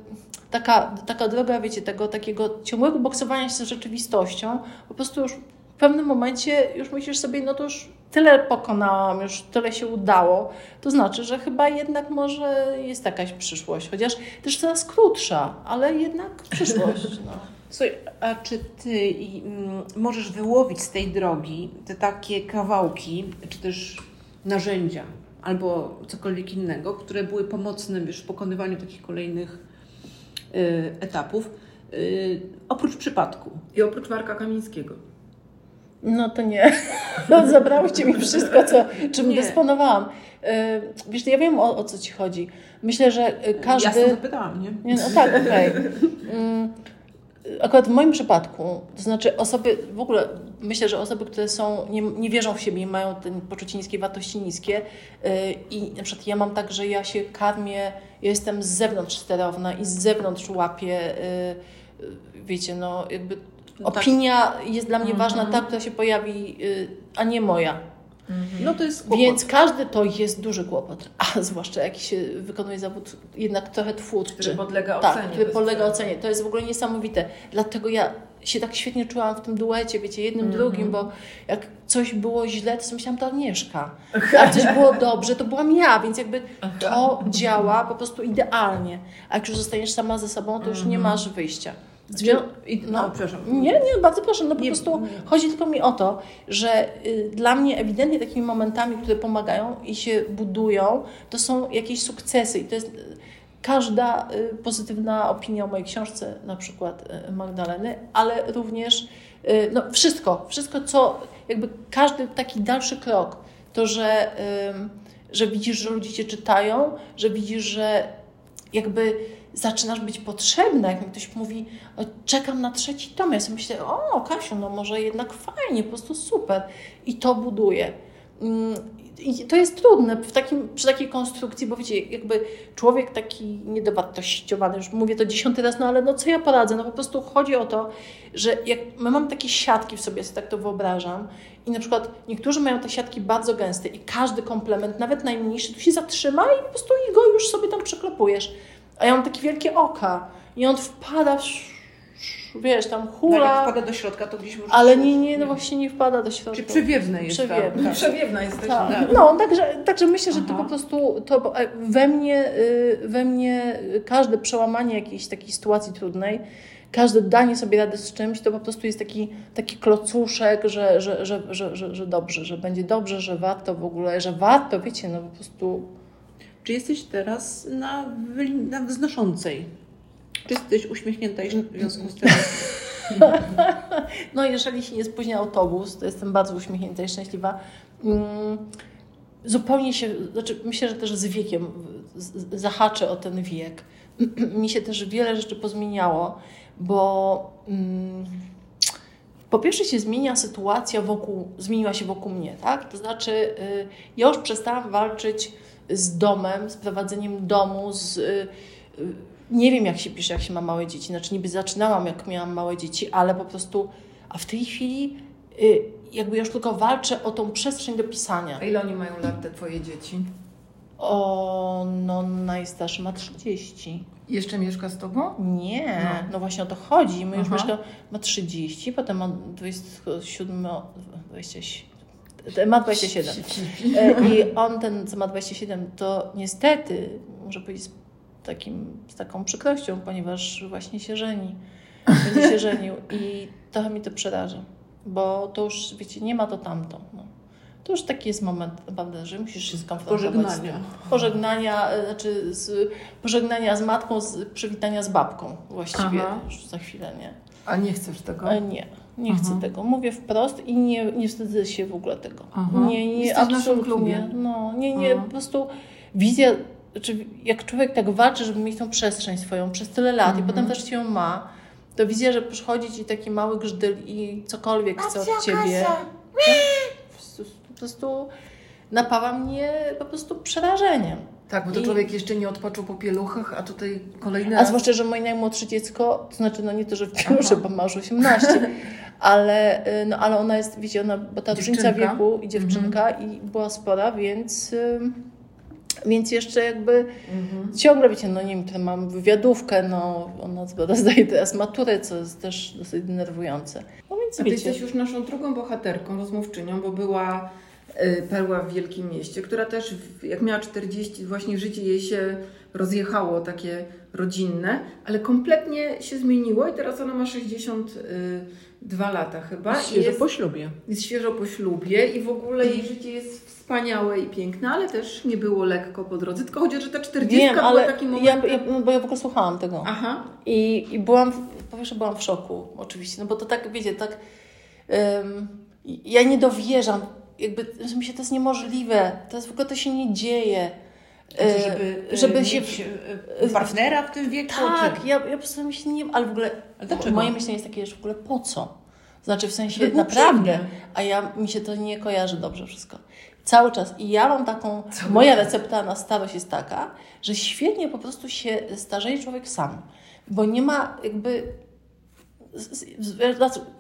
C: taka, taka droga, wiecie, tego takiego ciągłego boksowania się z rzeczywistością, po prostu już w pewnym momencie już myślisz sobie, no to już tyle pokonałam, już tyle się udało, to znaczy, że chyba jednak może jest jakaś przyszłość, chociaż też coraz krótsza, ale jednak przyszłość. No.
B: Słuchaj, a czy ty mm, możesz wyłowić z tej drogi te takie kawałki, czy też narzędzia, albo cokolwiek innego, które były pomocne wiesz, w pokonywaniu takich kolejnych y, etapów, y, oprócz przypadku?
A: I oprócz Marka Kamińskiego.
C: No to nie. No, Zabrałyście mi wszystko, co, czym
B: Nie.
C: dysponowałam. Y, Wiesz, ja wiem o, o co Ci chodzi. Myślę, że y, każdy...
B: Ja zapytałam, nie?
C: Nie, no tak, okej. Mm, Akurat w moim przypadku, to znaczy osoby, w ogóle myślę, że osoby, które są, nie, nie wierzą w siebie i mają ten poczucie niskiej wartości niskie yy, i na przykład ja mam tak, że ja się karmię, ja jestem z zewnątrz sterowna i z zewnątrz łapię, wiecie, no jakby
B: No tak.
C: opinia jest dla mnie ważna, ta, która się pojawi, yy, a nie moja.
B: No to jest kłopot.
C: Więc każdy to jest duży kłopot, a zwłaszcza jak się wykonuje zawód jednak trochę twórczy.
A: Który podlega
C: Tak,
A: ocenie.
C: który
A: bez
C: podlega ocenie. To jest w ogóle niesamowite. Dlatego ja się tak świetnie czułam w tym duecie, wiecie, jednym,
A: Mhm.
C: drugim, bo jak coś było źle, to sobie myślałam, to Agnieszka. Jak coś było dobrze, to byłam ja, więc jakby to działa po prostu idealnie. A jak już zostaniesz sama ze sobą, to już nie masz wyjścia. Zwią-
B: I, no,
C: no.
B: przepraszam.
C: Nie, nie, bardzo proszę. No po
B: Nie-
C: prostu chodzi tylko mi o to, że y, dla mnie ewidentnie takimi momentami, które pomagają i się budują, to są jakieś sukcesy. I to jest y, każda y, pozytywna opinia o mojej książce, na przykład y, Magdaleny, ale również y, no, wszystko, wszystko, co jakby każdy taki dalszy krok, to, że, że widzisz, że ludzie cię czytają, że widzisz, że jakby zaczynasz być potrzebna, jak mi ktoś mówi, "O, czekam na trzeci tom, ja sobie myślę, o Kasiu, no może jednak fajnie, po prostu super. I to buduje. mm, i to jest trudne w takim, przy takiej konstrukcji, bo wiecie, jakby człowiek taki niedowartościowany, już mówię to dziesiąty raz, no ale no co ja poradzę? No po prostu chodzi o to, że jak my mamy takie siatki w sobie, sobie tak to wyobrażam, i na przykład niektórzy mają te siatki bardzo gęste i każdy komplement, nawet najmniejszy, tu się zatrzyma i po prostu go już sobie tam przeklepujesz. A ja mam takie wielkie oka i on wpada w wiesz, tam hula. No,
B: jak wpada do środka, to gdzieś może...
C: Ale nie, nie, no właśnie nie wpada do środka.
B: Czy przewiewne jest
A: Przewiewne. Tak. Przewiewna jest
C: tak. tak. No, także, także myślę, że Aha. to po prostu to e, we mnie, y, we mnie każde przełamanie jakiejś takiej sytuacji trudnej każde danie sobie rady z czymś, to po prostu jest taki, taki klocuszek, że, że, że, że, że, że dobrze, że będzie dobrze, że warto w ogóle, że warto, wiecie, no po prostu...
B: Czy jesteś teraz na, na wznoszącej? Czy jesteś uśmiechnięta w związku z tym?
C: No jeżeli się nie spóźnia autobus, to jestem bardzo uśmiechnięta i szczęśliwa. Mm, zupełnie się, znaczy myślę, że też z wiekiem zahaczę o ten wiek. Mi się też wiele rzeczy pozmieniało bo mm, po pierwsze się zmienia sytuacja wokół, zmieniła się wokół mnie, tak? To znaczy y, ja już przestałam walczyć z domem, z prowadzeniem domu, z... Y, y, nie wiem, jak się pisze, jak się ma małe dzieci. Znaczy, niby zaczynałam, jak miałam małe dzieci, ale po prostu, a w tej chwili y, jakby już tylko walczę o tą przestrzeń do pisania.
A: A ile oni mają lat, te twoje dzieci?
C: O, no najstarszy ma 30.
A: Jeszcze mieszka z tobą?
C: Nie, no, no właśnie o to chodzi. My już mieszka, ma 30, potem ma 27, 27, ma 27. E, I on, ten, co ma 27, to niestety, muszę powiedzieć z, takim, z taką przykrością, ponieważ właśnie się żeni. Będzie się żenił i trochę mi to przeraża, bo to już, wiecie, nie ma to tamto. No to już taki jest moment naprawdę, że musisz się skonfrontować
B: pożegnania.
C: z Pożegnania, e, znaczy z, pożegnania z matką, z przywitania z babką właściwie Aha. już za chwilę, nie?
A: A nie chcesz tego?
C: E, nie, nie chcę tego. Mówię wprost i nie, nie wstydzę się w ogóle tego. Aha. Nie, nie, Jesteś absolutnie. No, nie, nie, po prostu wizja, znaczy jak człowiek tak walczy, żeby mieć tą przestrzeń swoją przez tyle lat i potem też ją ma, to wizja, że przychodzi ci taki mały grzydyl i cokolwiek chce od ciebie. Tak? po prostu napawa mnie po prostu przerażeniem.
A: Tak, bo to I... człowiek jeszcze nie odpoczął po pieluchach, a tutaj kolejny
C: A zwłaszcza, że moje najmłodsze dziecko, to znaczy no nie to, że w pielusze, bo ma już 18, ale, y, no, ale ona jest, wiecie, ona, bo ta różnica wieku i dziewczynka mhm. i była spora, więc... Więc jeszcze jakby mhm. ciągle, wiecie, no nie wiem, mam wywiadówkę, no ona zgoda zdaje teraz maturę, co jest też dosyć denerwujące. No
A: więc A ty jesteś już naszą drugą bohaterką, rozmówczynią, bo była Y, perła w Wielkim Mieście, która też jak miała 40, właśnie życie jej się rozjechało takie rodzinne, ale kompletnie się zmieniło i teraz ona ma 62 lata chyba.
B: Jest świeżo jest, po ślubie.
A: Jest świeżo po ślubie i w ogóle jej życie jest wspaniałe i piękne, ale też nie było lekko po drodze, tylko chodzi o, że ta 40 Wiem, była ale takim momentem...
C: Ja, ja, bo ja w ogóle słuchałam tego. Aha. I, i byłam, powiem, że byłam w szoku oczywiście, no bo to tak, wiecie, tak... Um, ja nie dowierzam jakby, że mi się to jest niemożliwe, to jest w ogóle to się nie dzieje.
B: Znaczy, żeby, e, żeby się e, partnera w tym wieku?
C: Tak, ja, ja po prostu myślę, nie ale w ogóle moje myślenie jest takie, że w ogóle po co? Znaczy w sensie naprawdę, a ja mi się to nie kojarzy dobrze wszystko. Cały czas. I ja mam taką, Cały moja recepta na starość jest taka, że świetnie po prostu się starzeje człowiek sam. Bo nie ma jakby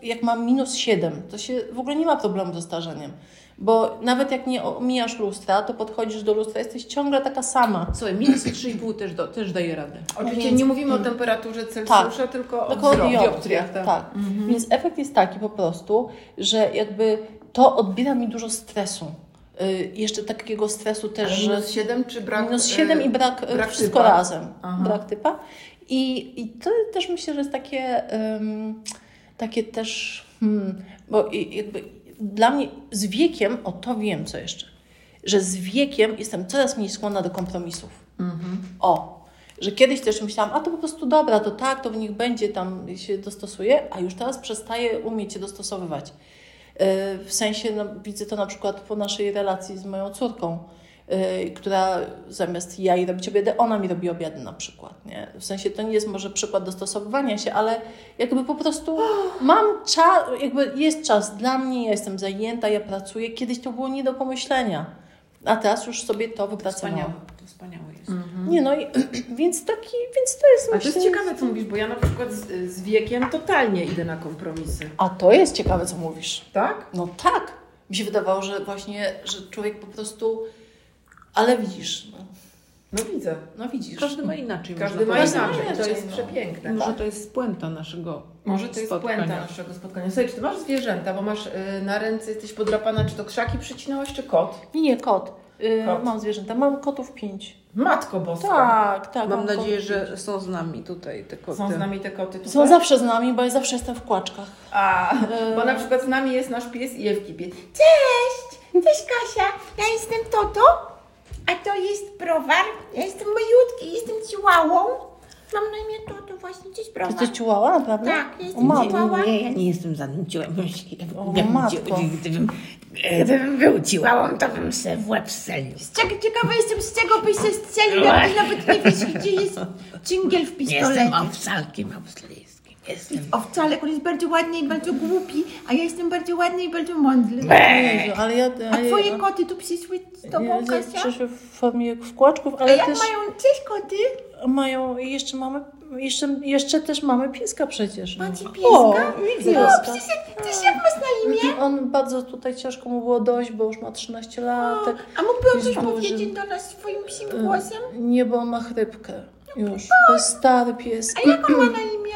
C: jak mam minus 7, to się w ogóle nie ma problemu ze starzeniem. Bo nawet jak nie omijasz lustra, to podchodzisz do lustra, jesteś ciągle taka sama.
B: Słuchaj, minus 3,5 też, do, też daje radę.
A: Oczywiście Więc, nie mówimy o mm. temperaturze Celsjusza, tak, tylko o dioptriach.
C: Tak. tak. Mhm. Więc efekt jest taki po prostu, że jakby to odbiera mi dużo stresu. Yy, jeszcze takiego stresu też,
A: Ale minus 7 czy brak
C: Minus 7 i brak, brak wszystko typa. razem. Aha. Brak typa. I, I to też myślę, że jest takie, um, takie też, hmm, bo jakby dla mnie z wiekiem, o to wiem co jeszcze, że z wiekiem jestem coraz mniej skłonna do kompromisów. Mhm. O, że kiedyś też myślałam, a to po prostu dobra, to tak, to w nich będzie, tam się dostosuje, a już teraz przestaję umieć się dostosowywać. E, w sensie, no, widzę to na przykład po naszej relacji z moją córką, która zamiast ja jej robić obiady, ona mi robi obiady na przykład, nie? W sensie to nie jest może przykład dostosowywania się, ale jakby po prostu mam czas, jakby jest czas dla mnie, ja jestem zajęta, ja pracuję. Kiedyś to było nie do pomyślenia, a teraz już sobie to wypracowałam.
B: Wspaniałe, to wspaniałe jest.
C: Nie no, i, więc taki, więc to jest
D: A to jest ciekawe, co mówisz, bo ja na przykład z, z wiekiem totalnie idę na kompromisy.
C: A to jest ciekawe, co mówisz.
D: Tak?
C: No tak. Mi się wydawało, że właśnie, że człowiek po prostu. Ale widzisz, no,
D: No widzę.
C: no widzisz.
B: Każdy ma inaczej.
D: Każdy ma
C: Każdy ma
D: inaczej. To
C: inaczej,
D: jest
C: no.
D: przepiękne.
B: Może to jest puenta naszego
D: Może to jest
B: spotkania.
D: puenta naszego spotkania. Słuchaj, czy ty masz zwierzęta, bo masz y, na ręce, jesteś podrapana, czy to krzaki przycinałaś, czy kot?
C: Nie, nie, kot. Y,
D: Kot.
C: Mam zwierzęta, mam kotów pięć.
D: Matko boska.
C: Tak, tak.
B: Mam
C: mam
B: nadzieję, że są z nami tutaj te koty.
D: Są z nami te koty tutaj?
C: Są zawsze z nami, bo ja zawsze jestem w kłaczkach.
D: A,
C: E,
D: bo na przykład z nami jest nasz pies i Ewki pies.
E: Cześć! Cześć Kasia! Ja jestem Toto, a to jest browar. Ja jestem majutki, jestem chihuahą. Mam na imię Toto właśnie, cześć browar.
C: Jesteś ciułała, naprawdę?
E: Tak, jestem
C: matko.
E: chihuahua.
F: Nie, ja nie jestem żadnym ciłem.
C: Matko.
F: gdybym, gdybym był ciłałą, to bym se w łeb strzelił.
E: Z czego, ciekawa jestem, z czego byś się strzelił, jak ty nawet nie wiesz, gdzie jest dżingiel w pistolecie.
F: Jestem owcalkiem australijskim. Jestem.
E: Owczale, on jest bardzo ładny i bardzo głupi, a ja jestem bardzo ładny i bardzo mądry.
C: Jezu, ale ja...
E: A twoje koty tu przyszły z tobą, Kasia?
C: Przyszły w formie w kłaczków,
E: A
C: ale
E: jak
C: też
E: mają, cześć koty?
C: mają... i Jeszcze mamy... Jeszcze, jeszcze też mamy pieska przecież. no.
E: Macie pieska?
C: O,
E: No,
C: pieska.
E: przecież jak, też jak masz na imię?
C: On bardzo tutaj ciężko mu było dojść, bo już ma 13 lat.
E: A mógłby on
C: jest
E: coś powiedzieć do nas swoim psim głosem?
C: Nie, bo on ma chrypkę. Już. To jest stary pies.
E: A jak on ma na imię?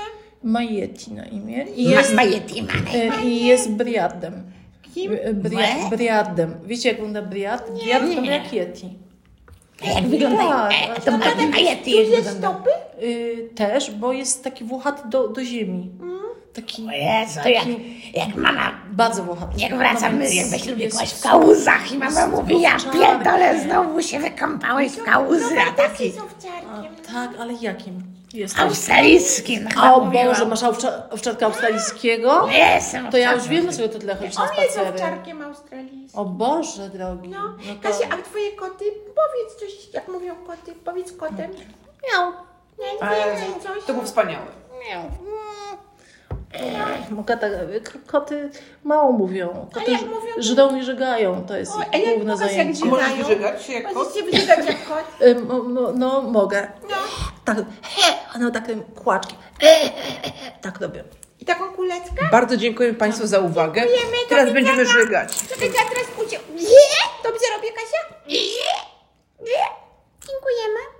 C: Ma Yeti na imię. I jest,
F: ma ma.
C: e, i jest briardem.
E: Kim?
C: E, Bria, briardem. Wiecie jak wygląda briard? Briard to jak Yeti.
F: A jak wyglądają?
C: Tak,
F: E, to ma, a Yeti jak wygląda?
E: stopy?
C: Y, też, bo jest taki włochaty do, do ziemi. Taki
F: O Jezu, to jak, jak mama,
C: bardzo włochaty.
F: jak wracam,
C: więc
F: jak się lubię
C: jest-
F: kłaść w kałuzach i mama mówi, ja pierdolę, znowu się wykąpałeś w kałuzy, a taki
E: jest.
C: Tak, ale jakim? Jest
F: australijskim.
C: O Boże, masz owcza, owczarka australijskiego?
F: Jestem
C: To ja już wiem, dlaczego to tyle chodzisz na
E: On jest
C: spacery.
E: owczarkiem australijskim.
C: O Boże drogi.
E: No,
C: to-
E: Kasia, a twoje koty? Powiedz coś, jak mówią koty. Powiedz kotem.
C: Miał.
E: Nie, więcej coś.
D: To był wspaniały.
C: Miał. Mogę tak, k- koty mało mówią. Koty
E: jak
C: ż-
E: mówią?
C: i żygają. To jest
E: O,
C: ich główne
E: pokaż, jak
C: zajęcie.
E: żygają?
D: wyżygać się jak kot?
E: Możesz się wyżygać jak kot.
C: Mo- No, mogę.
E: No.
C: Tak, one takie kłaczki. Tak robię.
E: I taką kuleczkę?
B: Bardzo dziękujemy Państwu za uwagę.
E: Dziękujemy,
B: Teraz będziemy żygać.
E: Czekaj, ja teraz ucię. Nie! Dobrze robię, Kasia? Nie! Nie! Dziękujemy.